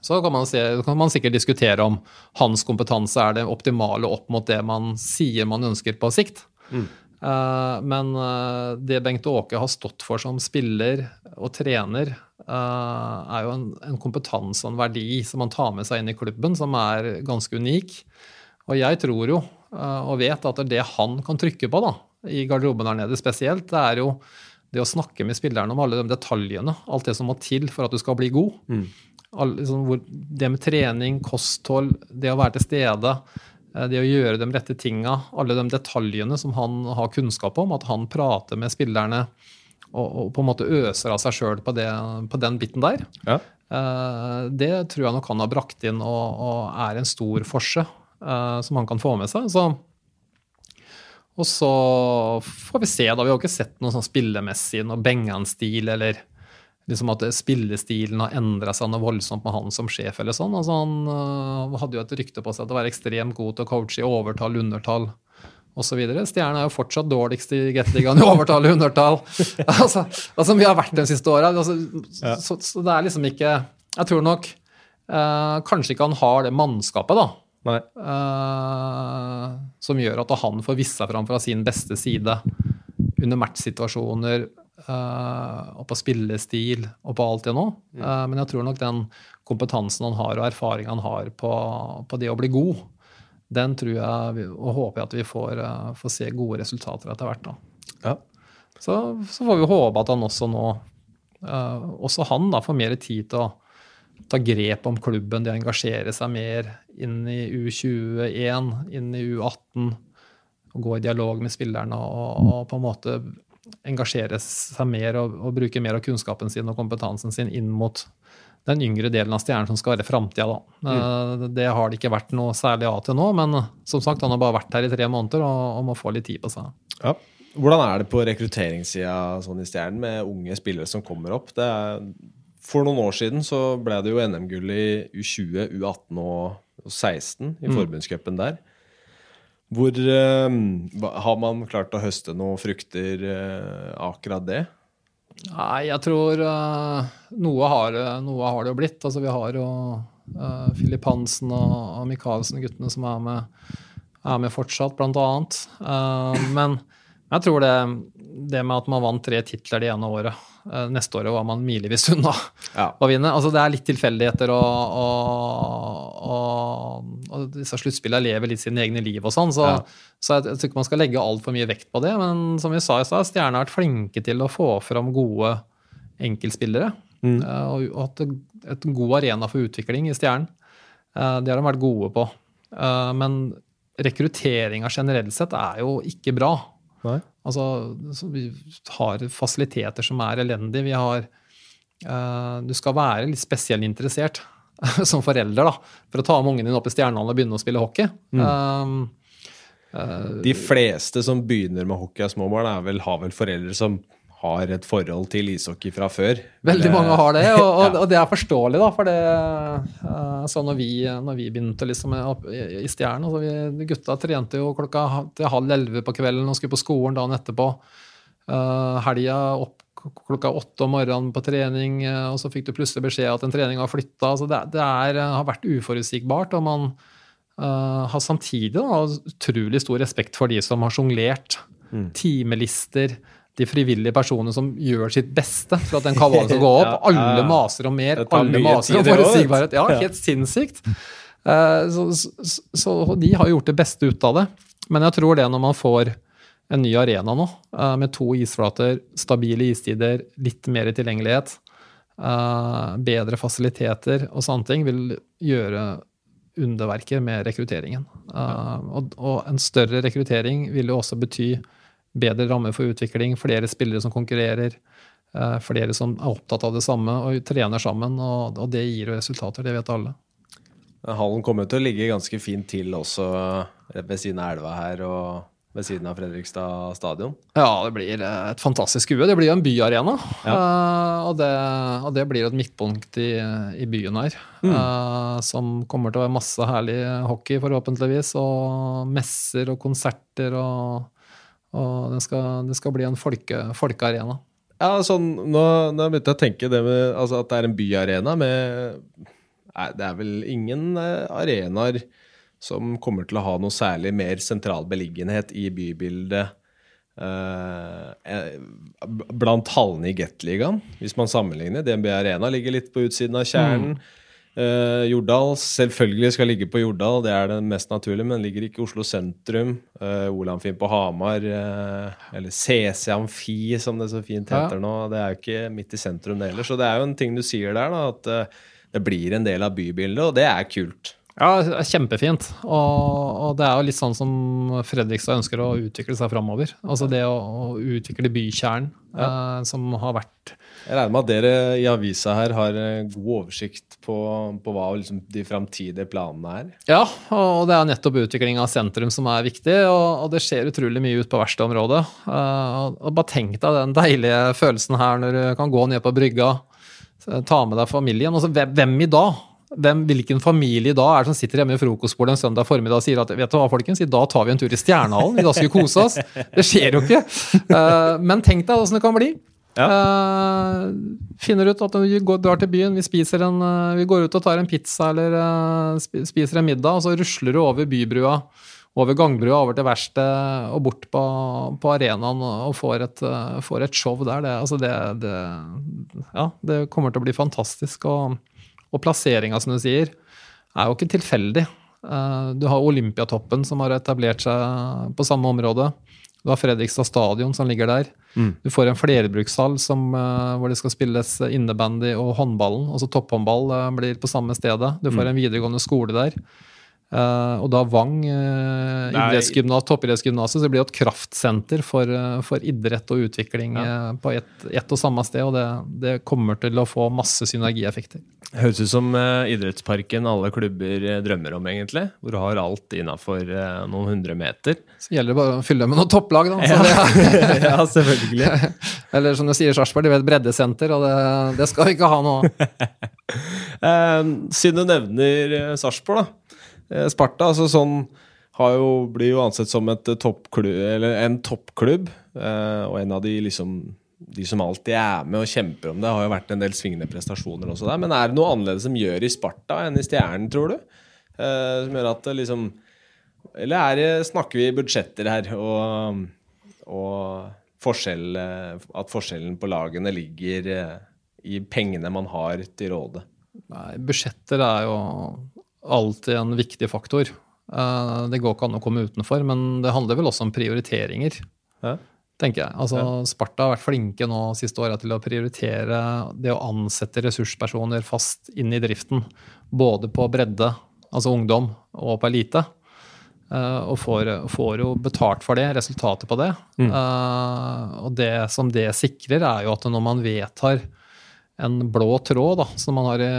Så kan man, se, kan man sikkert diskutere om hans kompetanse er det optimale opp mot det man sier man ønsker på sikt. Mm. Eh, men eh, det Bengt Åke har stått for som spiller og trener, er jo en, en kompetanse og en verdi som man tar med seg inn i klubben, som er ganske unik. Og jeg tror jo og vet at det han kan trykke på da, i garderoben der nede spesielt, det er jo det å snakke med spillerne om alle de detaljene. Alt det som må til for at du skal bli god. Mm. All, liksom, hvor, det med trening, kosthold, det å være til stede, eh, det å gjøre de rette tinga, alle de detaljene som han har kunnskap om, at han prater med spillerne og, og på en måte øser av seg sjøl på, på den biten der. Ja. Eh, Det tror jeg nok han har brakt inn og, og er en stor forse eh, som han kan få med seg. Så, og så får vi se, da. Vi har ikke sett noe sånn spillemessig, noe Bengan-stil, eller liksom at spillestilen har endra seg noe voldsomt med han som sjef, eller sånn. Altså, han øh, hadde jo et rykte på seg til å være ekstremt god til å coache i overtall, undertall osv. Stjernen er jo fortsatt dårligst i Gateligaen i overtall og [LAUGHS] undertall. altså, altså, vi har vært de siste åra. Altså, Ja. så, så det er liksom ikke Jeg tror nok eh, kanskje ikke han har det mannskapet, da. Eh, som gjør at han får vist seg fram fra sin beste side under matchsituasjoner uh, og på spillestil og på alt det nå. Eh, men jeg tror nok den kompetansen han har og erfaringen han har på, på det å bli god, den tror jeg og håper jeg at vi får, får se gode resultater etter hvert. da. Ja. Så, så får vi håpe at han også nå Også han da får mer tid til å ta grep om klubben, det å engasjere seg mer inn i U21, inn i U18. Og gå i dialog med spillerne og, og på en måte engasjere seg mer og, og bruke mer av kunnskapen sin og kompetansen sin inn mot den yngre delen av stjernen som skal være framtida. Eh, Det har det ikke vært noe særlig av til nå, men som sagt, han har bare vært her i tre måneder og, og må få litt tid på seg. Ja. Hvordan er det på rekrutteringssida sånn i Stjernen med unge spillere som kommer opp? Det er, for noen år siden så ble det jo NM-gull i U20, U18 og 16 i forbundscupen der. Hvor eh, Har man klart å høste noen frukter eh, akkurat det? Nei, jeg tror eh, noe, har, noe har det jo blitt. Altså, vi har jo uh, Filip Hansen og, og Michaelsen, guttene som er med, er med fortsatt, blant annet. Eh, men jeg tror det, det med at man vant tre titler det ene året Neste året var man milevis unna Ja. å vinne. Altså, det er litt tilfeldigheter, og, og, og, og disse sluttspillene lever litt sine egne liv og sånn. Så, Ja. så jeg, jeg tror ikke man skal legge altfor mye vekt på det. Men som vi sa i stad, Stjernen har vært flinke til å få fram gode enkeltspillere. Mm. eh, Og, hatt en- god arena for utvikling i Stjernen. Eh, Det har de vært gode på. Eh, Men rekrutteringa generelt sett er jo ikke bra. Nei. Altså, vi har fasiliteter som er elendige. Vi har uh, Du skal være litt spesielt interessert [LAUGHS] som forelder da, for å ta med ungen din opp i Stjernehallen og begynne å spille hockey. Um, uh, De fleste som begynner med hockey av små barn, vel, har vel foreldre som har et forhold til ishockey fra før. Veldig mange har det, og, [LAUGHS] og, og det er forståelig, da. For det eh, så når vi, når vi begynte liksom opp i, stjerne, Stjernen altså vi, Gutta trente jo klokka til halv elleve på kvelden og skulle på skolen dagen etterpå. Uh, helga opp klokka åtte om morgenen på trening, eh, og så fikk du plutselig beskjed at en trening var flytta. Altså det det er, har vært uforutsigbart, og man uh, har samtidig da, utrolig stor respekt for de som har sjonglert. Mm. Timelister, de frivillige personene som gjør sitt beste for at den kabalen skal gå [LAUGHS] opp. Ja, Alle maser om mer, alle maser om forutsigbarhet. Ja, helt sinnssykt. Eh, Så, så, så de har gjort det beste ut av det. Men jeg tror det når man får en ny arena nå, eh, med to isflater, stabile istider, litt mer tilgjengelighet, eh, bedre fasiliteter og sånne ting, vil gjøre underverker med rekrutteringen. Og, og en større rekruttering vil jo også bety bedre rammer for utvikling, flere spillere som konkurrerer, eh, flere som er opptatt av det samme og trener sammen, og, og det gir jo resultater, det vet alle. Hallen kommer til å ligge ganske fint til også ved siden av elva her og ved siden av Fredrikstad stadion. Ja, det blir eh, et fantastisk skue. Det blir jo en byarena. Ja. Eh, og, det, og det blir et midtpunkt i, i byen her. eh, som kommer til å være masse herlig hockey, forhåpentligvis. Og messer og konserter og, og det, skal, det skal bli en folke, folkearena. Ja, sånn, nå, nå har jeg å tenke det med altså at det er en byarena med Nei, det er vel ingen eh, arenaer som kommer til å ha noe særlig mer sentral beliggenhet i bybildet eh, eh, blant hallene i Gateligaen, hvis man sammenligner. DNB Arena ligger litt på utsiden av kjernen. Uh, Jordal selvfølgelig skal ligge på Jordal, det er det mest naturlige, men ligger ikke i Oslo sentrum. Uh, Olamfin på Hamar, uh, eller CC Amfi, som det så fint heter ja. nå. Det er jo ikke midt i sentrum, det heller. Så det er jo en ting du sier der, da, at det blir en del av bybildet, og det er kult. Ja, kjempefint. Og, og, det er jo litt sånn som Fredrikstad ønsker å utvikle seg framover. Altså det å, å utvikle bykjernen, ja. eh, som har vært Jeg regner med at dere i avisa her har eh, god oversikt på, på hva liksom, de framtidige planene er? Ja, og det er nettopp utvikling av sentrum som er viktig. Og, og det skjer utrolig mye ut på verkstedområdet. Uh, og bare tenk deg den deilige følelsen her når du kan gå ned på brygga, ta med deg familien. Altså, hvem, hvem i dag? hvem, hvilken familie da er det som sitter hjemme i frokostbordet en søndag formiddag og sier at vet du hva, folkens, i dag tar vi en tur i Stjernehallen, i dag skal vi kose oss. Det skjer jo ikke. Uh, men tenk deg åssen det kan bli. Ja. Uh, finner ut at vi går, drar til byen, vi, en, uh, vi går ut og tar en pizza eller spiser en middag, og så rusler du over bybrua, over gangbrua, over til verkstedet og bort på, på arenaen og får et, får et show der. Det, altså det, det, ja, det kommer til å bli fantastisk. og og plasseringa, som du sier, er jo ikke tilfeldig. Du har Olympiatoppen, som har etablert seg på samme område. Du har Fredrikstad stadion, som ligger der. Mm. Du får en flerbrukshall som, eh, hvor det skal spilles innebandy og håndballen. Altså topphåndball eh, blir på samme stedet. Du får mm. en videregående skole der. Uh, og da Vang uh, idrettsgymnas, toppidrettsgymnaset, så det blir et kraftsenter for, uh, for idrett og utvikling ja. på ett et og samme sted. Og det, det, kommer til å få masse synergieffekter. Høres ut som idrettsparken alle klubber drømmer om, egentlig. Hvor du har alt innafor noen hundre meter. Så gjelder det bare å fylle med noen topplag, da. Ja. [LAUGHS] ja, selvfølgelig. [LAUGHS] Eller som du sier, Sarpsborg, de et breddesenter, og det, det skal vi ikke ha nå. [LAUGHS] siden du nevner Sarpsborg, da. Eh, Sparta altså sånn, jo, blir jo ansett som toppklubb, en toppklubb. Eh, og en av de, liksom, de som alltid er med og kjemper om det. har jo vært en del svingende prestasjoner også der. Men er det noe annerledes som gjør i Sparta enn i Stjernen, tror du? Eh, som gjør at det liksom Eller det, snakker vi budsjetter her, og, og forskjell, at forskjellen på lagene ligger i pengene man har til råde? Nei, budsjetter er jo alltid en viktig faktor. Eh, det går ikke an å komme utenfor, men det handler vel også om prioriteringer. Ja. tenker jeg. Altså, ja. Sparta har vært flinke nå siste året til å prioritere det å ansette ressurspersoner fast inn i driften. Både på bredde, altså ungdom, og på elite. Uh, og får, får, jo betalt for det, resultatet på det. Mm. Uh, og det som det sikrer, er jo at når man vedtar en blå tråd da, som man har i,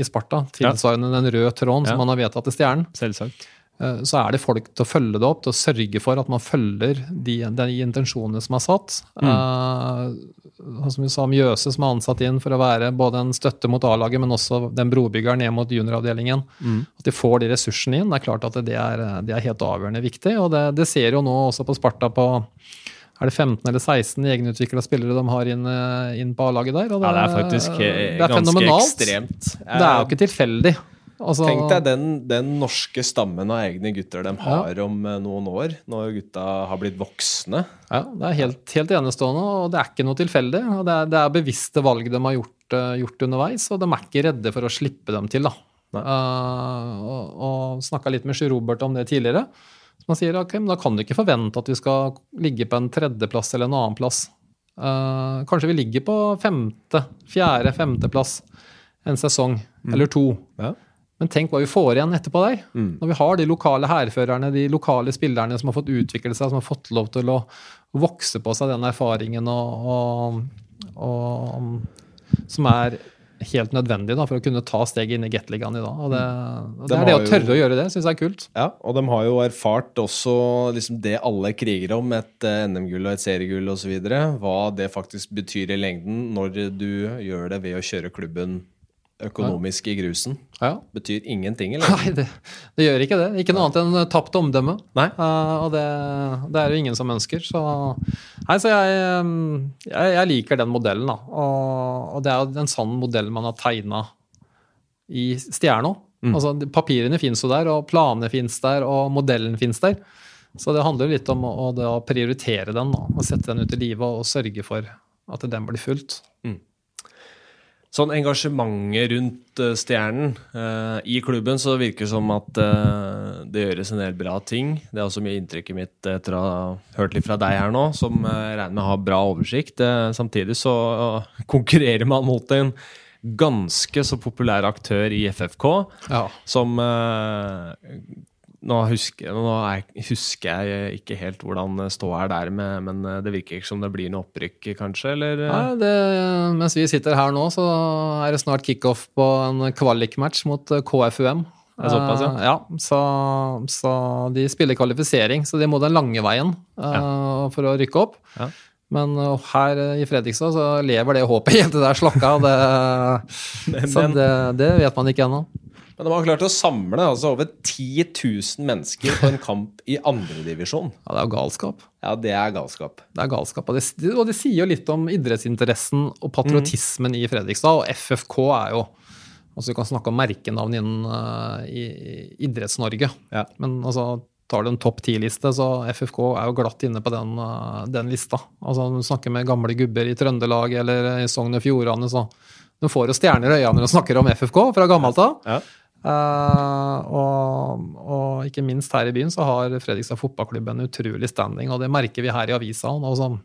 i Sparta, tilsvarende den røde tråden som man har vedtatt i Stjernen. Selvsagt. Eh, så er det folk til å følge det opp, til å sørge for at man følger de, de intensjonene som er satt. Mm. Uh, som vi sa, Mjøse som er ansatt inn for å være både en støtte mot A-laget, men også den brobyggeren ned mot junioravdelingen. Mm. At de får de ressursene inn. Det er klart at det er, det er helt avgjørende viktig. Og det, det ser jo nå også på Sparta på er det 15 eller 16 egenutvikla spillere de har inn, eh, inn på A-laget der. Det, ja, det er faktisk det er ganske fenomenalt. ekstremt. Det er jo ikke tilfeldig. Altså, Tenk deg den, den, norske stammen av egne gutter de har ja. om eh, noen år, når gutta har blitt voksne. Ja, Det er helt, helt enestående, og det er ikke noe tilfeldig. og Det er, det er bevisste valg de har gjort, gjort, underveis, og de er ikke redde for å slippe dem til. da. Uh, og og snakka litt med Sjur Robert om det tidligere. Så man sier ok, men da kan du ikke forvente at vi skal ligge på en tredjeplass eller en annenplass. Uh, kanskje vi ligger på femte, fjerde, femteplass en sesong mm. eller to. Ja. Men tenk hva vi får igjen etterpå der. Mm. Når vi har de lokale hærførerne, de lokale spillerne som har fått utvikle seg, som har fått lov til å vokse på seg den erfaringen og, og, og som er helt nødvendig da, for å kunne ta steget inn i Gateligaen i dag. Og det, og det de er det å tørre jo, å gjøre det, syns jeg er kult. Ja, og de har jo erfart også liksom det alle kriger om, et uh, NM-gull og et seriegull osv. Hva det faktisk betyr i lengden når du gjør det ved å kjøre klubben økonomisk i grusen. Ja. Betyr ingenting, eller? Nei, det, det, gjør ikke det. Ikke noe annet enn tapt omdømme. Nei. Uh, og det, det, er jo ingen som ønsker. Så, nei, så jeg, jeg, jeg, liker den modellen, da. Og, og, det er jo en sann modell man har tegna i Stjerna. Mm. Altså, papirene fins jo der, og planene fins der, og modellen fins der. Så det handler jo litt om å, å prioritere den, da, og sette den ut i livet og, og sørge for at den blir fulgt. Mm. Sånn engasjementet rundt uh, Stjernen uh, I klubben så virker det som at uh, det gjøres en del bra ting. Det er også mye inntrykket mitt etter å ha hørt litt fra deg her nå, som regner med har bra oversikt. samtidig så konkurrerer man mot en ganske så populær aktør i FFK, ja. som nå husker, nå husker, jeg ikke helt hvordan ståa er der, med, men eh, det virker ikke som det blir noe opprykk, kanskje? Eller? Nei, det, mens vi sitter her nå, så er det snart kickoff på en kvalikmatch mot eh, KFUM. Såpass, ja. Ja så, så, de spiller kvalifisering, så de må den lange veien ja. for å rykke opp. Ja. Men her i Fredrikstad så lever det håpet [LAUGHS] helt til det er slokka. Det, [LAUGHS] så det, det, vet man ikke ennå. Men de har klart å samle altså, over 10 000 mennesker på en kamp i andredivisjon. [LAUGHS] Ja, det er jo galskap. Ja, det er galskap. Det er galskap, Og det, og det sier jo litt om idrettsinteressen og patriotismen mm. i Fredrikstad. Og FFK er jo altså Vi kan snakke om merkenavn innen uh, Idretts-Norge. Ja. Men altså, tar du en topp ti-liste, så FFK er jo glatt inne på den, uh, den lista. Altså, Når du snakker med gamle gubber i Trøndelag eller i Sogn og Fjordane, så du får jo stjerner i øynene når du snakker om FFK fra gammelt av. Ja. Uh, og, og, ikke minst her i byen så har Fredrikstad fotballklubb en utrolig standing, og det merker vi her i avisa. Sånn.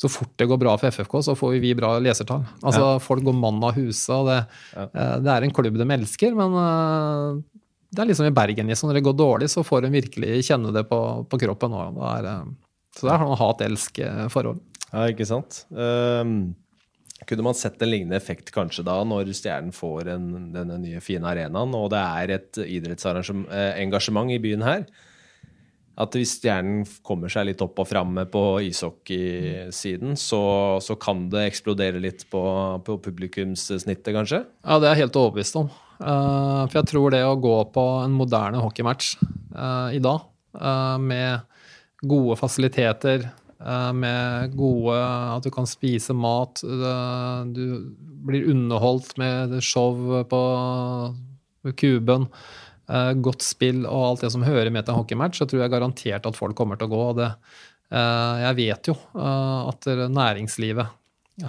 så fort det går bra for FFK, så får vi bra lesertall. Altså, ja. Folk går mann av huset, og det, ja. uh, det, er en klubb de elsker, men uh, det er liksom i Bergen. Liksom. Når det går dårlig, så får de virkelig kjenne det på, på kroppen. Det er, så det er sånn hat-elsk-forhold. Ja, ikke sant. Um kunne man sett en lignende effekt kanskje da, når Stjernen får en, denne nye, fine arenaen, og det er et idrettsengasjement i byen her? At hvis Stjernen kommer seg litt opp og fram på ishockeysiden, så, så kan det eksplodere litt på, på publikumssnittet, kanskje? Ja, det er jeg helt overbevist om. Uh, for jeg tror det å gå på en moderne hockeymatch uh, i dag, med gode fasiliteter, Eh, med gode At du kan spise mat. Du blir underholdt med show på kuben. Eh, godt spill og alt det som hører med til en hockeymatch, så tror jeg garantert at folk kommer til å gå. og det, eh, Jeg vet jo at næringslivet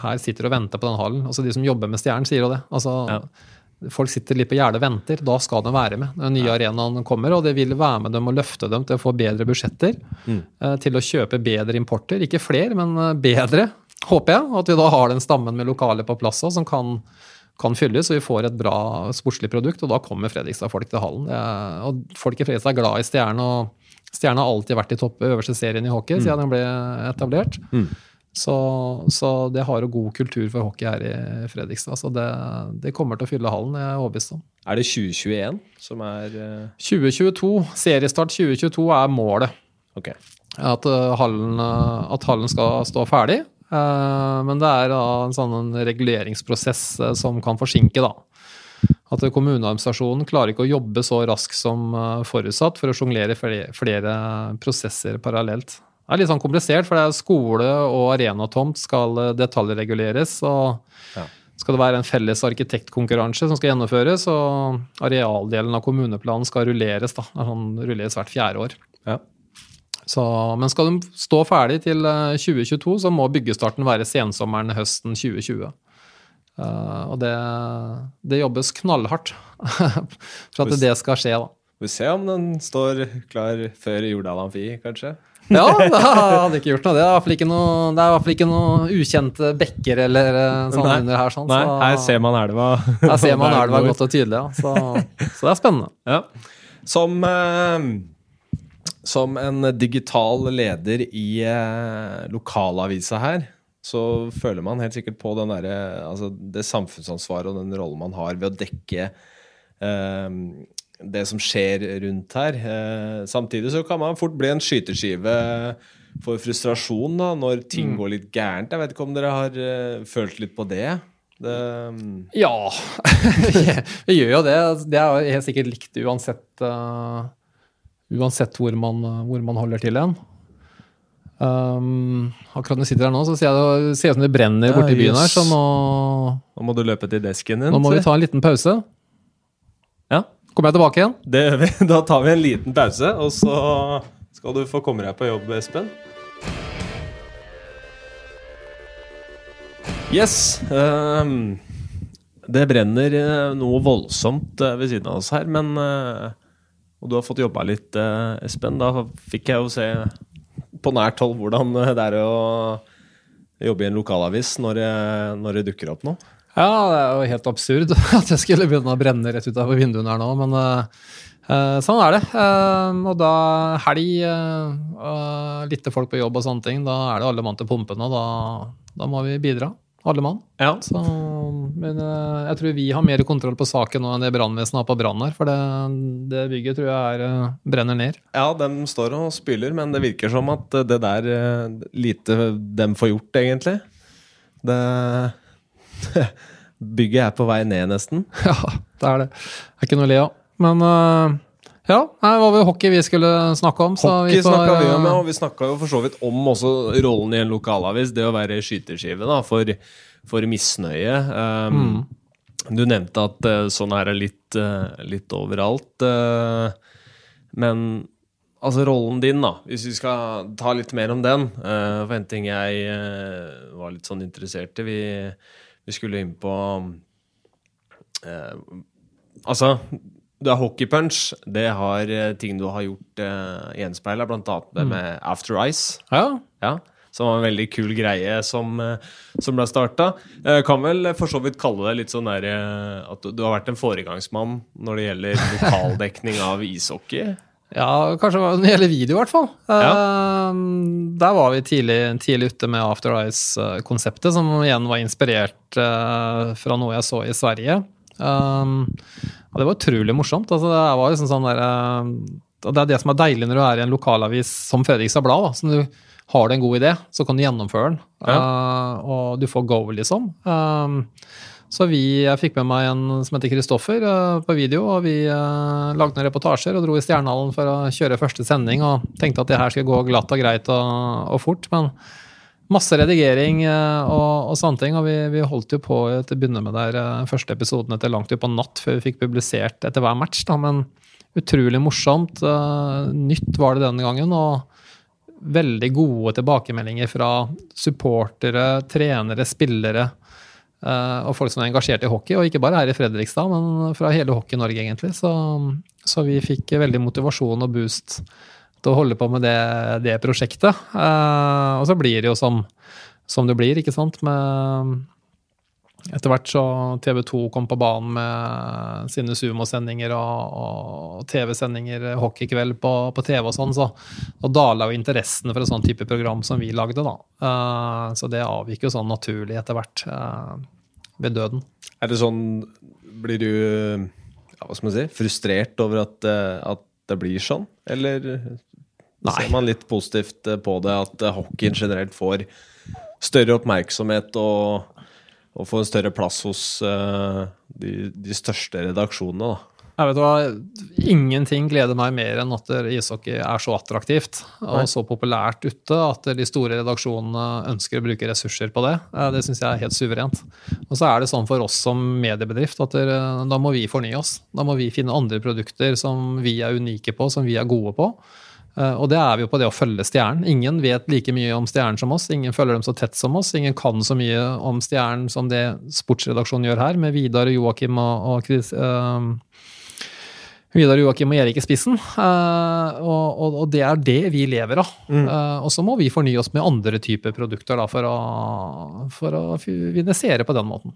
her sitter og venter på den hallen. Altså De som jobber med Stjernen, sier jo det. Altså, ja folk sitter litt på gjerdet og venter. Da skal de være med når den nye ja. arenaen kommer. Og det vil være med dem og løfte dem til å få bedre budsjetter. Mm. Eh, til å kjøpe bedre importer. Ikke flere, men eh, bedre, håper jeg. Og at vi da har den stammen med lokaler på plass som kan, kan fylles, og vi får et bra sportslig produkt. Og da kommer Fredrikstad-folk til hallen. Er, og folk i Fredrikstad er glad i Stjerne. og Stjerne har alltid vært i topp øverste serien i hockey mm. siden den ble etablert. Mm. Så, så, det har jo god kultur for hockey her i Fredrikstad. Så det, det kommer til å fylle hallen, jeg er overbevist om. Er det 2021 som er uh... 2022. Seriestart 2022 er målet. Okay. At, uh, hallen, uh, at, hallen, skal stå ferdig. men det er en sånn reguleringsprosess som kan forsinke, da. At kommuneadministrasjonen klarer ikke å jobbe så raskt som forutsatt for å sjonglere flere, flere prosesser parallelt. Det er litt sånn komplisert, for det er skole og arenatomt skal eh, detaljreguleres. og ja. Skal det være en felles arkitektkonkurranse som skal gjennomføres, og arealdelen av kommuneplanen skal rulleres. da, sånn rulleres hvert fjerde år. Ja. Så, men skal de stå ferdig til 2022, eh, så må byggestarten være sensommeren høsten 2020. Uh, eh, og det, det, jobbes knallhardt [LAUGHS] for at det skal skje. da. Vi får se om den står klar før Jordal Amfi, kanskje? Ja, det hadde ikke gjort noe. Det er i hvert fall ikke noe, det i hvert fall ikke noe ukjente bekker eller eh, sånn Nei. under her. Sånn, Nei, her ser man elva. Her ser man [LAUGHS] elva godt og tydelig, ja. Så, så det er spennende. Ja. Som, eh, som en digital leder i eh, lokalavisa her, så føler man helt sikkert på der, altså det samfunnsansvaret og den rollen man har ved å dekke eh, det som skjer rundt her. Eh, samtidig så kan man fort bli en skyteskive for frustrasjon da, når ting mm. går litt gærent. Jeg vet ikke om dere har uh, følt litt på det? det um... Ja, [LAUGHS] vi gjør jo det. Det er helt sikkert likt uansett, uh, uansett hvor, man, hvor man holder til hen. Um, akkurat når jeg sitter her nå, så ser det ut som det brenner ja, borti byen her. Så nå Nå må du løpe til desken din. Nå må vi ta en liten pause. Ja. Kommer jeg tilbake igjen? Det gjør vi. [LAUGHS] Da tar vi en liten pause, og så skal du få komme deg på jobb, Espen. Yes. Um, Det brenner eh, noe voldsomt eh, ved siden av oss her, men eh, Og du har fått jobba litt, Espen. Da fikk jeg jo se på nært hold hvordan det er å jobbe i en lokalavis når når det dukker opp noe. Ja, det er jo helt absurd [LAUGHS] at jeg skulle begynne å brenne rett utafor vinduene her nå, men eh, sånn er det. Uh, og da helg, uh, lite folk på jobb og sånne ting, da er det alle mann til pumpene, og da, da må vi bidra. Alle mann. Ja. Så, men jeg tror vi har mer kontroll på saken nå enn det brannvesenet har på brann her, for det, det bygget tror jeg er, brenner ned. Ja, de står og spyler, men det virker som at det der lite dem får gjort, egentlig. Det [LAUGHS] Bygget er på vei ned, nesten. [LAUGHS] Ja, det er det. Det er ikke noe å le av. Men uh, ja, det var vel hockey vi skulle snakke om. Hockey vi snakka vi om, ja, eh, og vi snakka jo for så vidt om også rollen i en lokalavis. Det å være skyteskive da, for, for misnøye. Um, Du nevnte at uh, sånn er det litt, uh, litt overalt. men altså rollen din, da, hvis vi skal ta litt mer om den For en ting jeg var litt sånn interessert i Vi, vi skulle inn på eh, Altså, du er hockeypunch. Det har eh, ting du har gjort eh, gjenspeila, blant annet det med After Ice. Ja, Ja, som var en veldig kul greie som, eh, som ble starta. Eh, kan vel for så vidt kalle det litt sånn der at du, du har vært en foregangsmann når det gjelder lokaldekning av ishockey. Ja, kanskje når det gjelder video, i hvert fall. Ja. Eh, der var vi tidlig, tidlig ute med After Eyes-konseptet, som igjen var inspirert eh, fra noe jeg så i Sverige. Um, og det var utrolig morsomt. Altså, det var liksom sånn der, eh, det er det som er deilig når du er i en lokalavis som Fredrikstad Blad. Som du har du en god idé, så kan du gjennomføre den. Eh, og du får go, liksom. Um, så vi, jeg fikk med meg en som heter Kristoffer eh, på video, og vi eh, lagde noen reportasjer og dro i Stjernehallen for å kjøre første sending og tenkte at det her skulle gå glatt og greit og, og fort. Men masse redigering eh, og, og sånne ting, og vi, vi holdt jo på til å begynne med der første episoden etter langt utpå natt før vi fikk publisert etter hver match. da, Men utrolig morsomt. nytt var det denne gangen. og veldig gode tilbakemeldinger fra supportere, trenere, spillere og folk som er engasjert i hockey. Og ikke bare her i Fredrikstad, men fra hele Hockey-Norge, egentlig. Så, så vi fikk veldig motivasjon og boost til å holde på med det, det prosjektet. Eh, og så blir det jo som, som det blir, ikke sant. Med, etter hvert så TV 2 kom på banen med sine sumosendinger og, og TV-sendinger, hockeykveld på, på TV og sånn, så og dala jo interessen for et sånn type program som vi lagde, da. Uh, så det avgikk jo sånn naturlig etter hvert uh, ved døden. Er det sånn Blir du ja, hva skal man si, frustrert over at, eh, at det blir sånn? Eller Nei. ser man litt positivt eh, på det, at eh, hockeyen generelt får større oppmerksomhet og, og få en større plass hos uh, de, de største redaksjonene? da? Jeg vet hva, Ingenting gleder meg mer enn at ishockey er så attraktivt og så populært ute at de store redaksjonene ønsker å bruke ressurser på det. Eh, Det syns jeg er helt suverent. Og så er det sånn for oss som mediebedrift at da må vi fornye oss. Da må vi finne andre produkter som vi er unike på, som vi er gode på. Eh, Og det er vi jo på det å følge stjernen. Ingen vet like mye om stjernen som oss. Ingen følger dem så tett som oss. Ingen kan så mye om stjernen som det sportsredaksjonen gjør her, med Vidar, Joakim og, og Chris, uh, Vidar Joakim og Erik i spissen. Eh, og, og, og det er det vi lever av. Eh, og så må vi fornye oss med andre typer produkter da, for, å, for å finansiere på den måten.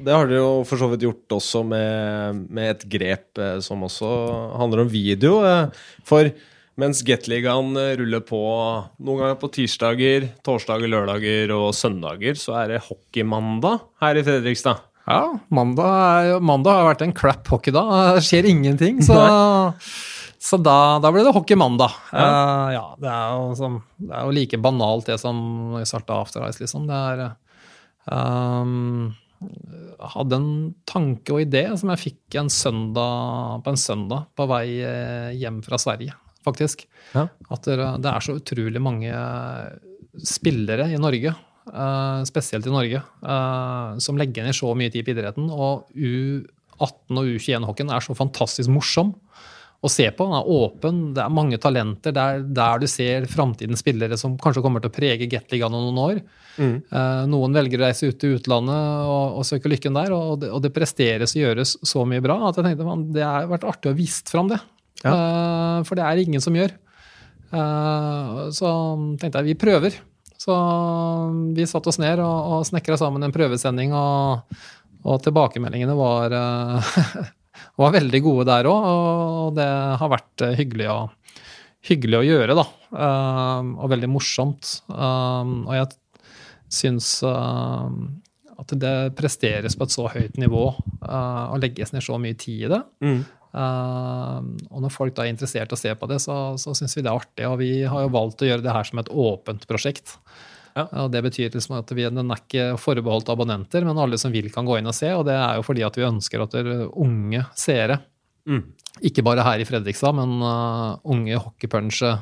Det har dere jo for så vidt gjort også med, med et grep som også handler om video. For mens Gateligaen eh, ruller på noen ganger på tirsdager, torsdager, lørdager og søndager, så er det hockeymandag her i Fredrikstad. Ja, mandag, mandag har vært en crap hockey da. [LAUGHS] Det skjer ingenting. Så, så da, da blir det hockey mandag. Ja, ja det, er som, det er jo like banalt det som starta After Ice, liksom. Det er um, Jeg hadde en tanke og idé som jeg fikk en søndag, på en søndag på vei eh, hjem fra Sverige, faktisk. Ja. At det, er så utrolig mange spillere i Norge, eh, spesielt i Norge, eh, som legger ned så mye tid på idretten. Og U18 og U21-hockeyen er så fantastisk morsom. å se på. Den er åpen, det er mange talenter. Det er der du ser framtidens spillere som kanskje kommer til å prege Gateligaen om noen år. Mm. Eh, noen velger å reise ut til utlandet og, og søke lykken der, og det, og det, presteres og gjøres så mye bra at jeg tenkte man, det har vært artig å vise fram det. Ja. Uh, for det er ingen som gjør. Uh, så tenkte jeg vi prøver. Så vi satte oss ned og, og snekra sammen en prøvesending, og, og tilbakemeldingene var [LAUGHS] var veldig gode der òg, og det har vært eh, hyggelig å, hyggelig å gjøre, da. Og veldig morsomt. Og jeg syns at det presteres på et så høyt nivå og legges ned så mye tid i det. Mm. Og når folk da er interessert i å se på det, så, så syns vi det er artig. Og vi har jo valgt å gjøre det her som et åpent prosjekt. Ja. Og Det betyr liksom at vi, den er ikke forbeholdt abonnenter, men alle som vil, kan gå inn og se. Og det er jo fordi at vi ønsker at unge seere, mm. ikke bare her i Fredrikstad, men uh, unge hockeypunche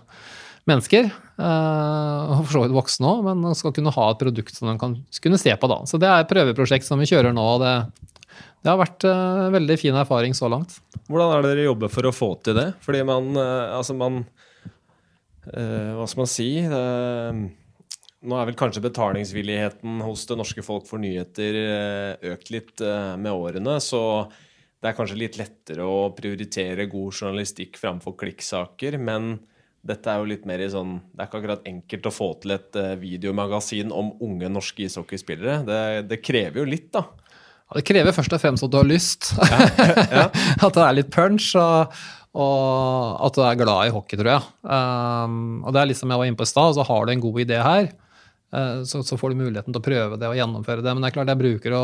mennesker, uh, og for så vidt voksne òg, men skal kunne ha et produkt som de kan kunne se på. da. Så det er et prøveprosjekt som vi kjører nå. og det, det har vært uh, veldig fin erfaring så langt. Hvordan er det dere jobber for å få til det? Fordi man, altså man Hva skal man si? Nå er vel kanskje betalingsvilligheten hos det norske folk for nyheter økt litt med årene, så det er kanskje litt lettere å prioritere god journalistikk framfor klikksaker. Men dette er jo litt mer i sånn Det er ikke akkurat enkelt å få til et videomagasin om unge norske ishockeyspillere. Det, det krever jo litt, da. Ja, det krever først og fremst at du har lyst. Ja, ja. [LAUGHS] at det er litt punch. og og at du er glad i hockey, tror jeg. Um, og det er liksom jeg var inne på i stad, så har du en god idé her, uh, så, så, får du muligheten til å prøve det og gjennomføre det. Men det er klart jeg bruker jo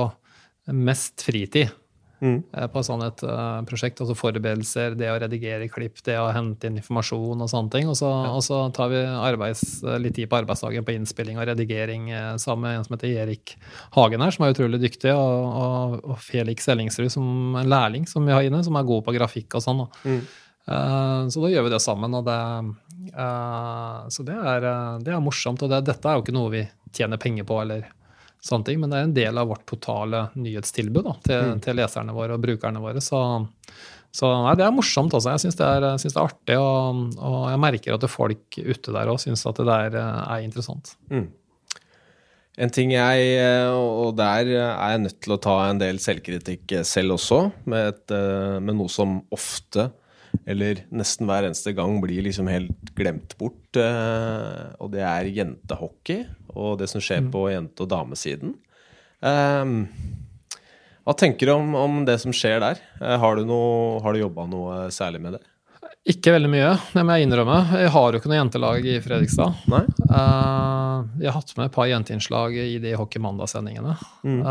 mest fritid mm. Eh, på sånn et uh, prosjekt. Altså forberedelser, det å redigere klipp, det å hente inn informasjon og sånne ting. Og så, ja. og så tar vi arbeids, litt tid på arbeidsdagen på innspilling og redigering sammen med en som heter Erik Hagen her, som er utrolig dyktig, og, og, og Felix Ellingsrud, som en lærling som vi har inne, som er god på grafikk og sånn. Mm. Uh, så da gjør vi det sammen. og det Uh, så det er, eh, det er, morsomt. Og det, dette er jo ikke noe vi tjener penger på, eller sånne ting, men det er en del av vårt totale nyhetstilbud da, til, mm. til, leserne våre og brukerne våre. Så, så nei, det er morsomt. Også. Jeg syns det, det, er artig, og, og, jeg merker at folk ute der òg syns at det der eh, er interessant. Mm. En ting jeg, og der er jeg nødt til å ta en del selvkritikk selv også, med, et, med noe som ofte eller nesten hver eneste gang blir liksom helt glemt bort. Eh, og det er jentehockey og det som skjer mm. på jente- og damesiden. Eh, hva tenker du om, om, det som skjer der? Eh, har du, noe, har du jobba noe særlig med det? Ikke veldig mye, det må jeg innrømme. Jeg har jo ikke noe jentelag i Fredrikstad. Nei. Uh, jeg har hatt med et par jenteinnslag i de Hockey Mandag-sendingene. Mm.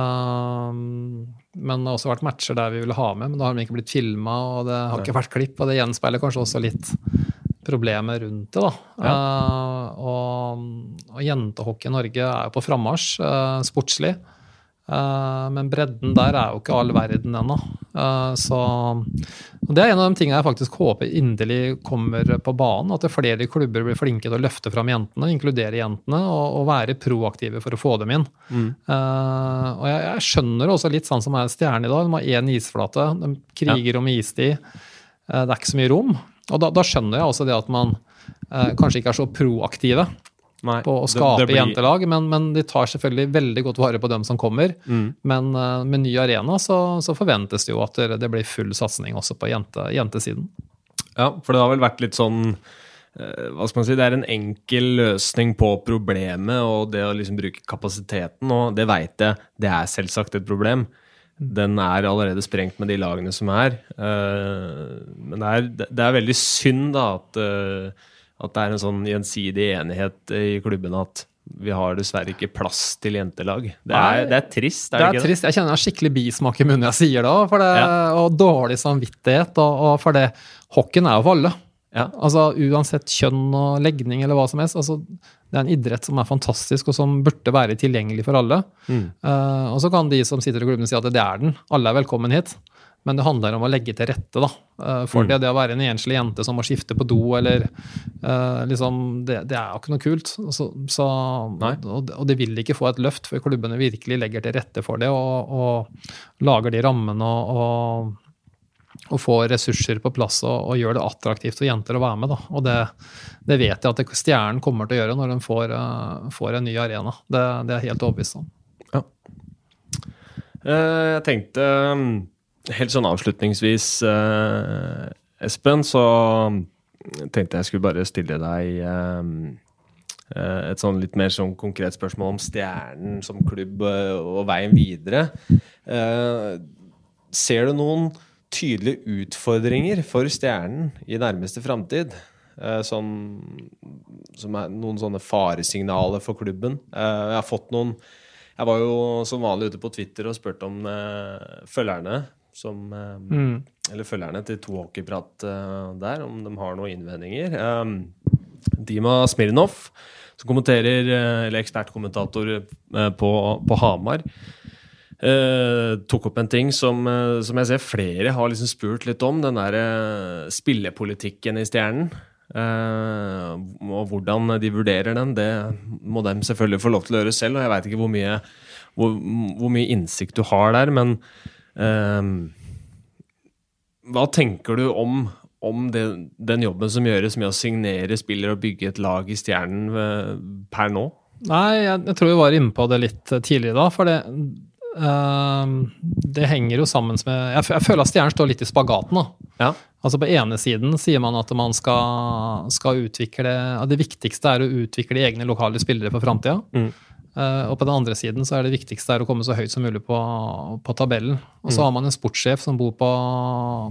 Uh, men det har også vært matcher der vi ville ha med, men da har de ikke blitt filma, og det har ikke vært klipp. Og det gjenspeiler kanskje også litt problemet rundt det, da. Ja. Uh, og, og jentehockey i Norge er jo på frammarsj sportslig. Uh, men bredden der er jo ikke all verden ennå. så så Det er en av de tingene jeg faktisk håper inderlig kommer på banen. At flere klubber blir flinke til å løfte fram jentene, inkludere jentene og, og være proaktive for å få dem inn. Mm. Uh, og jeg, jeg, skjønner også litt sånn som er Stjerne i dag. De har én isflate, de kriger ja. om istid. det er ikke så mye rom. Og da, da skjønner jeg også det at man kanskje ikke er så proaktive. Nei, på å skape det, det blir... jentelag, men, men, de tar selvfølgelig veldig godt vare på dem som kommer. Mm. Men uh, med ny arena så, så, forventes det jo at det, blir full satsing også på jente, jentesiden. Ja, for det har vel vært litt sånn uh, hva skal man si, Det er en enkel løsning på problemet og det å liksom bruke kapasiteten. Og det veit jeg, det er selvsagt et problem. Den er allerede sprengt med de lagene som er. Uh, men det er, det er, veldig synd da at at det er en sånn gjensidig enighet i klubben at vi har dessverre ikke plass til jentelag. Det er, det er trist. Er det, det, er trist. Jeg kjenner skikkelig bismak i munnen jeg sier det, for det ja. og dårlig samvittighet. Og, og for det, hockeyen er jo for alle. Ja. Altså Uansett kjønn og legning eller hva som helst. Altså, det er en idrett som er fantastisk, og som burde være tilgjengelig for alle. Mm. Uh, og så kan de som sitter i klubben si at det er den. Alle er velkommen hit. Men det handler om å legge til rette da, eh, for mm. det. Det å være en enslig jente som må skifte på do, eller uh, liksom, det, det, er jo ikke noe kult. Så, så, og, og de vil ikke få et løft før klubbene virkelig legger til rette for det og, og lager de rammene og, og, og få ressurser på plass og, og gjør det attraktivt for jenter å være med. Da. Og det, det vet jeg at Stjernen kommer til å gjøre når de får, uh, får en ny arena. Det, det er jeg helt overbevist om. Ja. Uh, jeg tenkte um, helt sånn avslutningsvis, eh, Espen, så tenkte jeg skulle bare stille deg eh, et sånn litt mer sånn konkret spørsmål om Stjernen som klubb og veien videre. Ser du noen tydelige utfordringer for Stjernen i nærmeste framtid. Eh, sånn, som er noen sånne faresignaler for klubben. Eh, jeg har fått noen Jeg var jo som vanlig ute på Twitter og spurte om eh, følgerne som mm. Eller følgerne til to hockeyprat der, om de har noen innvendinger. Dima Smirnov, som kommenterer, eller ekspertkommentator på, på Hamar, Uh, tok opp en ting som, uh, som, jeg ser flere har liksom spurt litt om. Den der uh, spillepolitikken i Stjernen. og hvordan de vurderer den, det må de selvfølgelig få lov til å gjøre selv. Og jeg veit ikke hvor mye, hvor, hvor mye, innsikt du har der, men hva tenker du om, om det, den jobben som gjøres med å signere spillere og bygge et lag i Stjernen per nå? Nei, jeg, jeg tror vi var inne på det litt tidligere da. for det Ehm, det henger jo sammen med Jeg, jeg føler at Stjernen står litt i spagaten. da. Ja. Altså På ene siden sier man at man skal, skal utvikle Det viktigste er å utvikle egne lokale spillere for framtida. Mm. Uh, og på den andre siden så er det viktigste er å komme så høyt som mulig på, på tabellen. Og så mm. har man en sportssjef som bor på,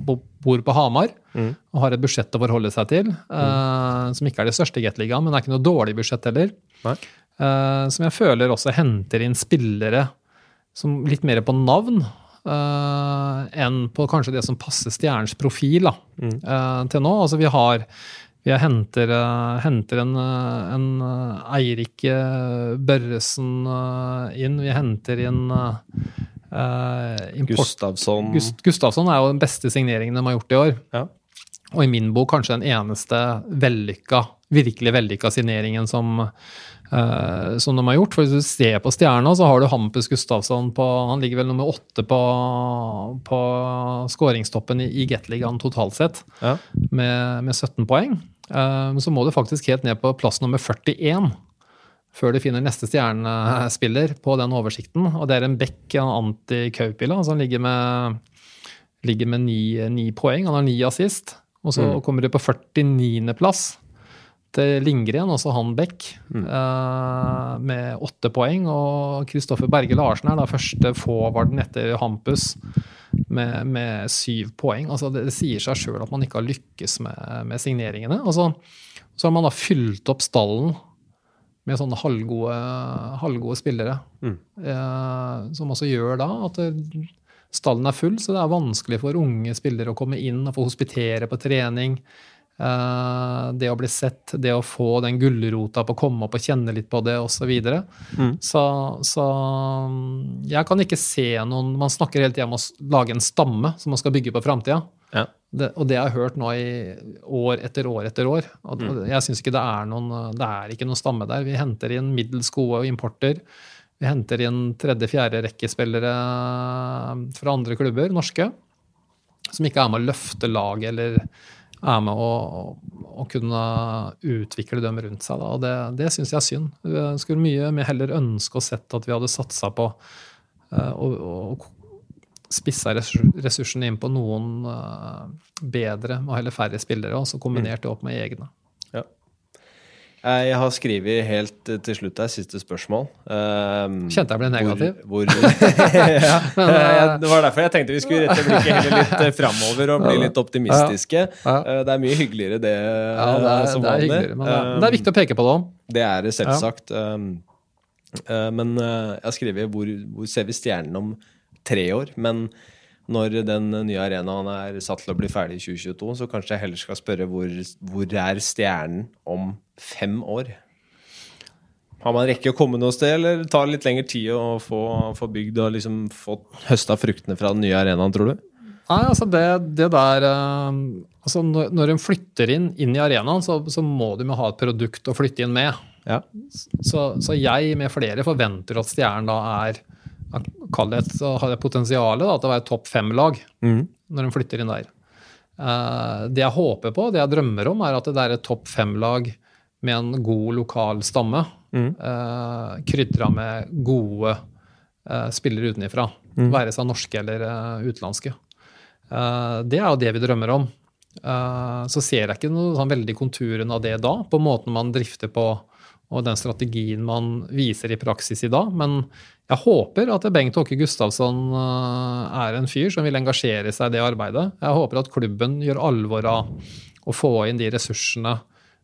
bor på Hamar mm. og har et budsjett å forholde seg til. Uh, som ikke er det største i Gateligaen, men det er ikke noe dårlig budsjett heller. Uh, som jeg føler også henter inn spillere som litt mer på navn uh, enn på kanskje det som passer stjernens profil da, mm. til nå. Altså vi har vi henter, uh, henter en, en Eirik Børresen inn. Vi henter inn Gustavsson. Gust, Gustavsson er jo den beste signeringen de har gjort i år. Ja. Og i min bok kanskje den eneste vellykka, virkelig vellykka signeringen som, Uh, som de har gjort. For Hvis du ser på stjerna, så har du Hampus Gustavsson på Han ligger vel nummer åtte på, på skåringstoppen i, i Gateligaen totalt sett, ja. med, med, 17 poeng. Uh, så må du faktisk helt ned på plass nummer 41 før du finner neste stjernespiller på den oversikten. Og det er en Beck, en anti-Kaupila, som ligger med, ligger med ni, ni, poeng. Han har ni assist. Og så mm. kommer du på 49.-plass til Lindgren, også han Beck, mm. uh, med åtte poeng. Og Kristoffer Berge Larsen er da første forwarden etter Hampus med, med, syv poeng. Altså det, det sier seg sjøl at man ikke har lykkes med, med signeringene. Altså, så har man da fylt opp stallen med sånne halvgode, halvgode spillere. Mm. Uh, som også gjør da at stallen er full, så det er vanskelig for unge spillere å komme inn og få hospitere på trening. Uh, det å bli sett, det å få den gulrota på å komme opp og kjenne litt på det osv. Så, mm. så Så jeg kan ikke se noen Man snakker hele tida om å lage en stamme som man skal bygge på framtida. Ja. og det har jeg hørt nå i år etter år etter år. Mm. Jeg syns ikke det er noen Det er ikke noen stamme der. Vi henter inn middels gode importer. Vi henter inn tredje-fjerde rekkespillere fra andre klubber, norske, som ikke er med å løfte laget eller er med å, å, kunne utvikle dem rundt seg. Da. Og det, det syns jeg er synd. Jeg skulle mye mer heller ønske og sett at vi hadde satsa på uh, å, spissa ressursene inn på noen uh, bedre og heller færre spillere, og så kombinert det opp med egne. Eh, jeg har skrevet helt eh, til slutt her, siste spørsmål. Um, Kjente jeg ble negativ? Hvor, hvor, [LAUGHS] [LAUGHS] ja, [LAUGHS] Men, det var derfor jeg tenkte vi skulle rette blikket heller litt framover og bli litt optimistiske. Ja, ja. Det er mye hyggeligere det, ja, det er, som vanlig. Det er, men det, det er viktig å peke på det òg. Det er det selvsagt. Um, men jeg har skrevet hvor, hvor ser vi stjernen om tre år? Men når den nye arenaen er satt til å bli ferdig i 2022, så kanskje jeg heller skal spørre hvor, hvor er stjernen om fem år? Har man rekke å komme noe sted, eller tar det litt lengre tid å få, få bygd og liksom få høsta fruktene fra den nye arenaen, tror du? Nei, altså det, det der uh, altså Når, en flytter inn, inn i arenaen, så, så må de jo ha et produkt å flytte inn med. Ja. Så, så, jeg med flere forventer at Stjernen da er Kall det, så har det potensialet da, til å være topp fem-lag mm. når de flytter inn der. Uh, det jeg håper på, det jeg drømmer om, er at det er et topp fem-lag med en god lokal stamme. Mm. Uh, Krydra med gode uh, spillere utenifra. Mm. Være seg norske eller uh, utenlandske. det er jo det vi drømmer om. så ser jeg ikke noe sånn veldig konturen av det da, på måten man drifter på og den strategien man viser i praksis i dag. Men jeg håper at Bengt Åke Gustavsson er en fyr som vil engasjere seg i det arbeidet. Jeg håper at klubben gjør alvor av å få inn de ressursene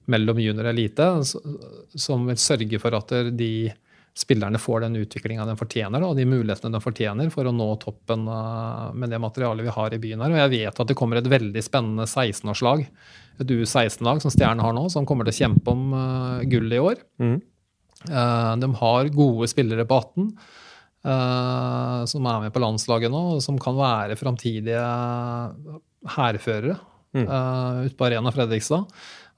mellom junior og elite, som vil sørge for at de spillerne får den utviklinga de fortjener, og de mulighetene de fortjener for å nå toppen eh, med det materialet vi har i byen her. Og jeg vet at det kommer et veldig spennende 16-årslag, et U16-lag som Stjernen har nå, som kommer til å kjempe om uh, gull i år. Mm. Uh, de har gode spillere på 18 uh, som er med på landslaget nå, og som kan være framtidige hærførere mm. ute på Arena Fredrikstad.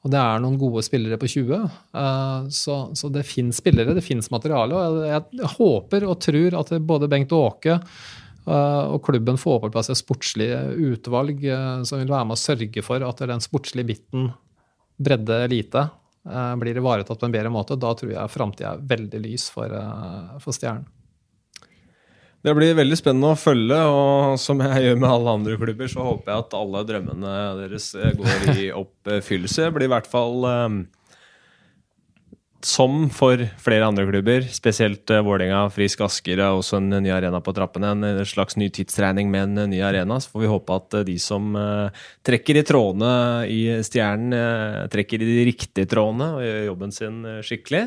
Og det er noen gode spillere på 20. Uh, så, så, det fins spillere, det fins materiale. Og jeg, jeg, håper og tror at både Bengt Åke uh, og klubben får på plass et sportslig utvalg uh, som vil være med å sørge for at den sportslige biten, bredde elite, blir ivaretatt på en bedre måte. Da tror jeg framtida er veldig lys for, for Stjernen. Det blir veldig spennende å følge, og som jeg gjør med alle andre klubber, så håper jeg at alle drømmene deres eh, går i [LAUGHS] oppfyllelse. Det blir i hvert fall som for flere andre klubber, spesielt uh, Vålerenga, Frisk Asker er også en ny arena på trappene. En slags ny tidsregning med en ny arena. Så får vi håpe at de som trekker i trådene i Stjernen, trekker i de riktige trådene og gjør jobben sin skikkelig.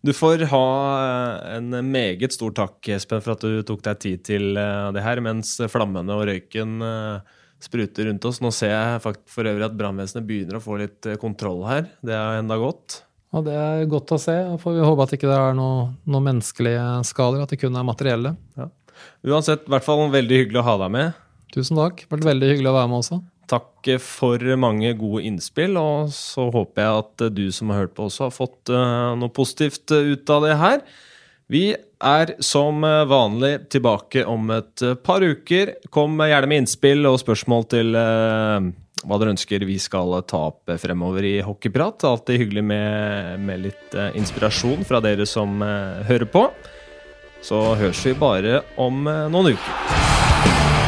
Du får ha eh, en meget stor takk, Espen, for at du tok deg tid til eh, det her, mens flammene og røyken eh, spruter rundt oss. Nå ser jeg for øvrig at brannvesenet begynner å få litt kontroll her. Det er enda godt. Ja, Det er godt å se. Får vi håpe at det ikke er noen noe menneskelige skader, at det kun er materielle. Ja. Uansett, i hvert fall veldig hyggelig å ha deg med. Tusen takk. Det vært veldig hyggelig å være med også. Takk for mange gode innspill, og så håper jeg at du som har hørt på også har fått uh, noe positivt uh, ut av det her. Vi er som uh, vanlig tilbake om et par uker. Kom gjerne med innspill og spørsmål til hva dere ønsker vi skal ta opp fremover i Hockeyprat. Alltid hyggelig med, med litt inspirasjon fra dere som hører på. Så høres vi bare om noen uker.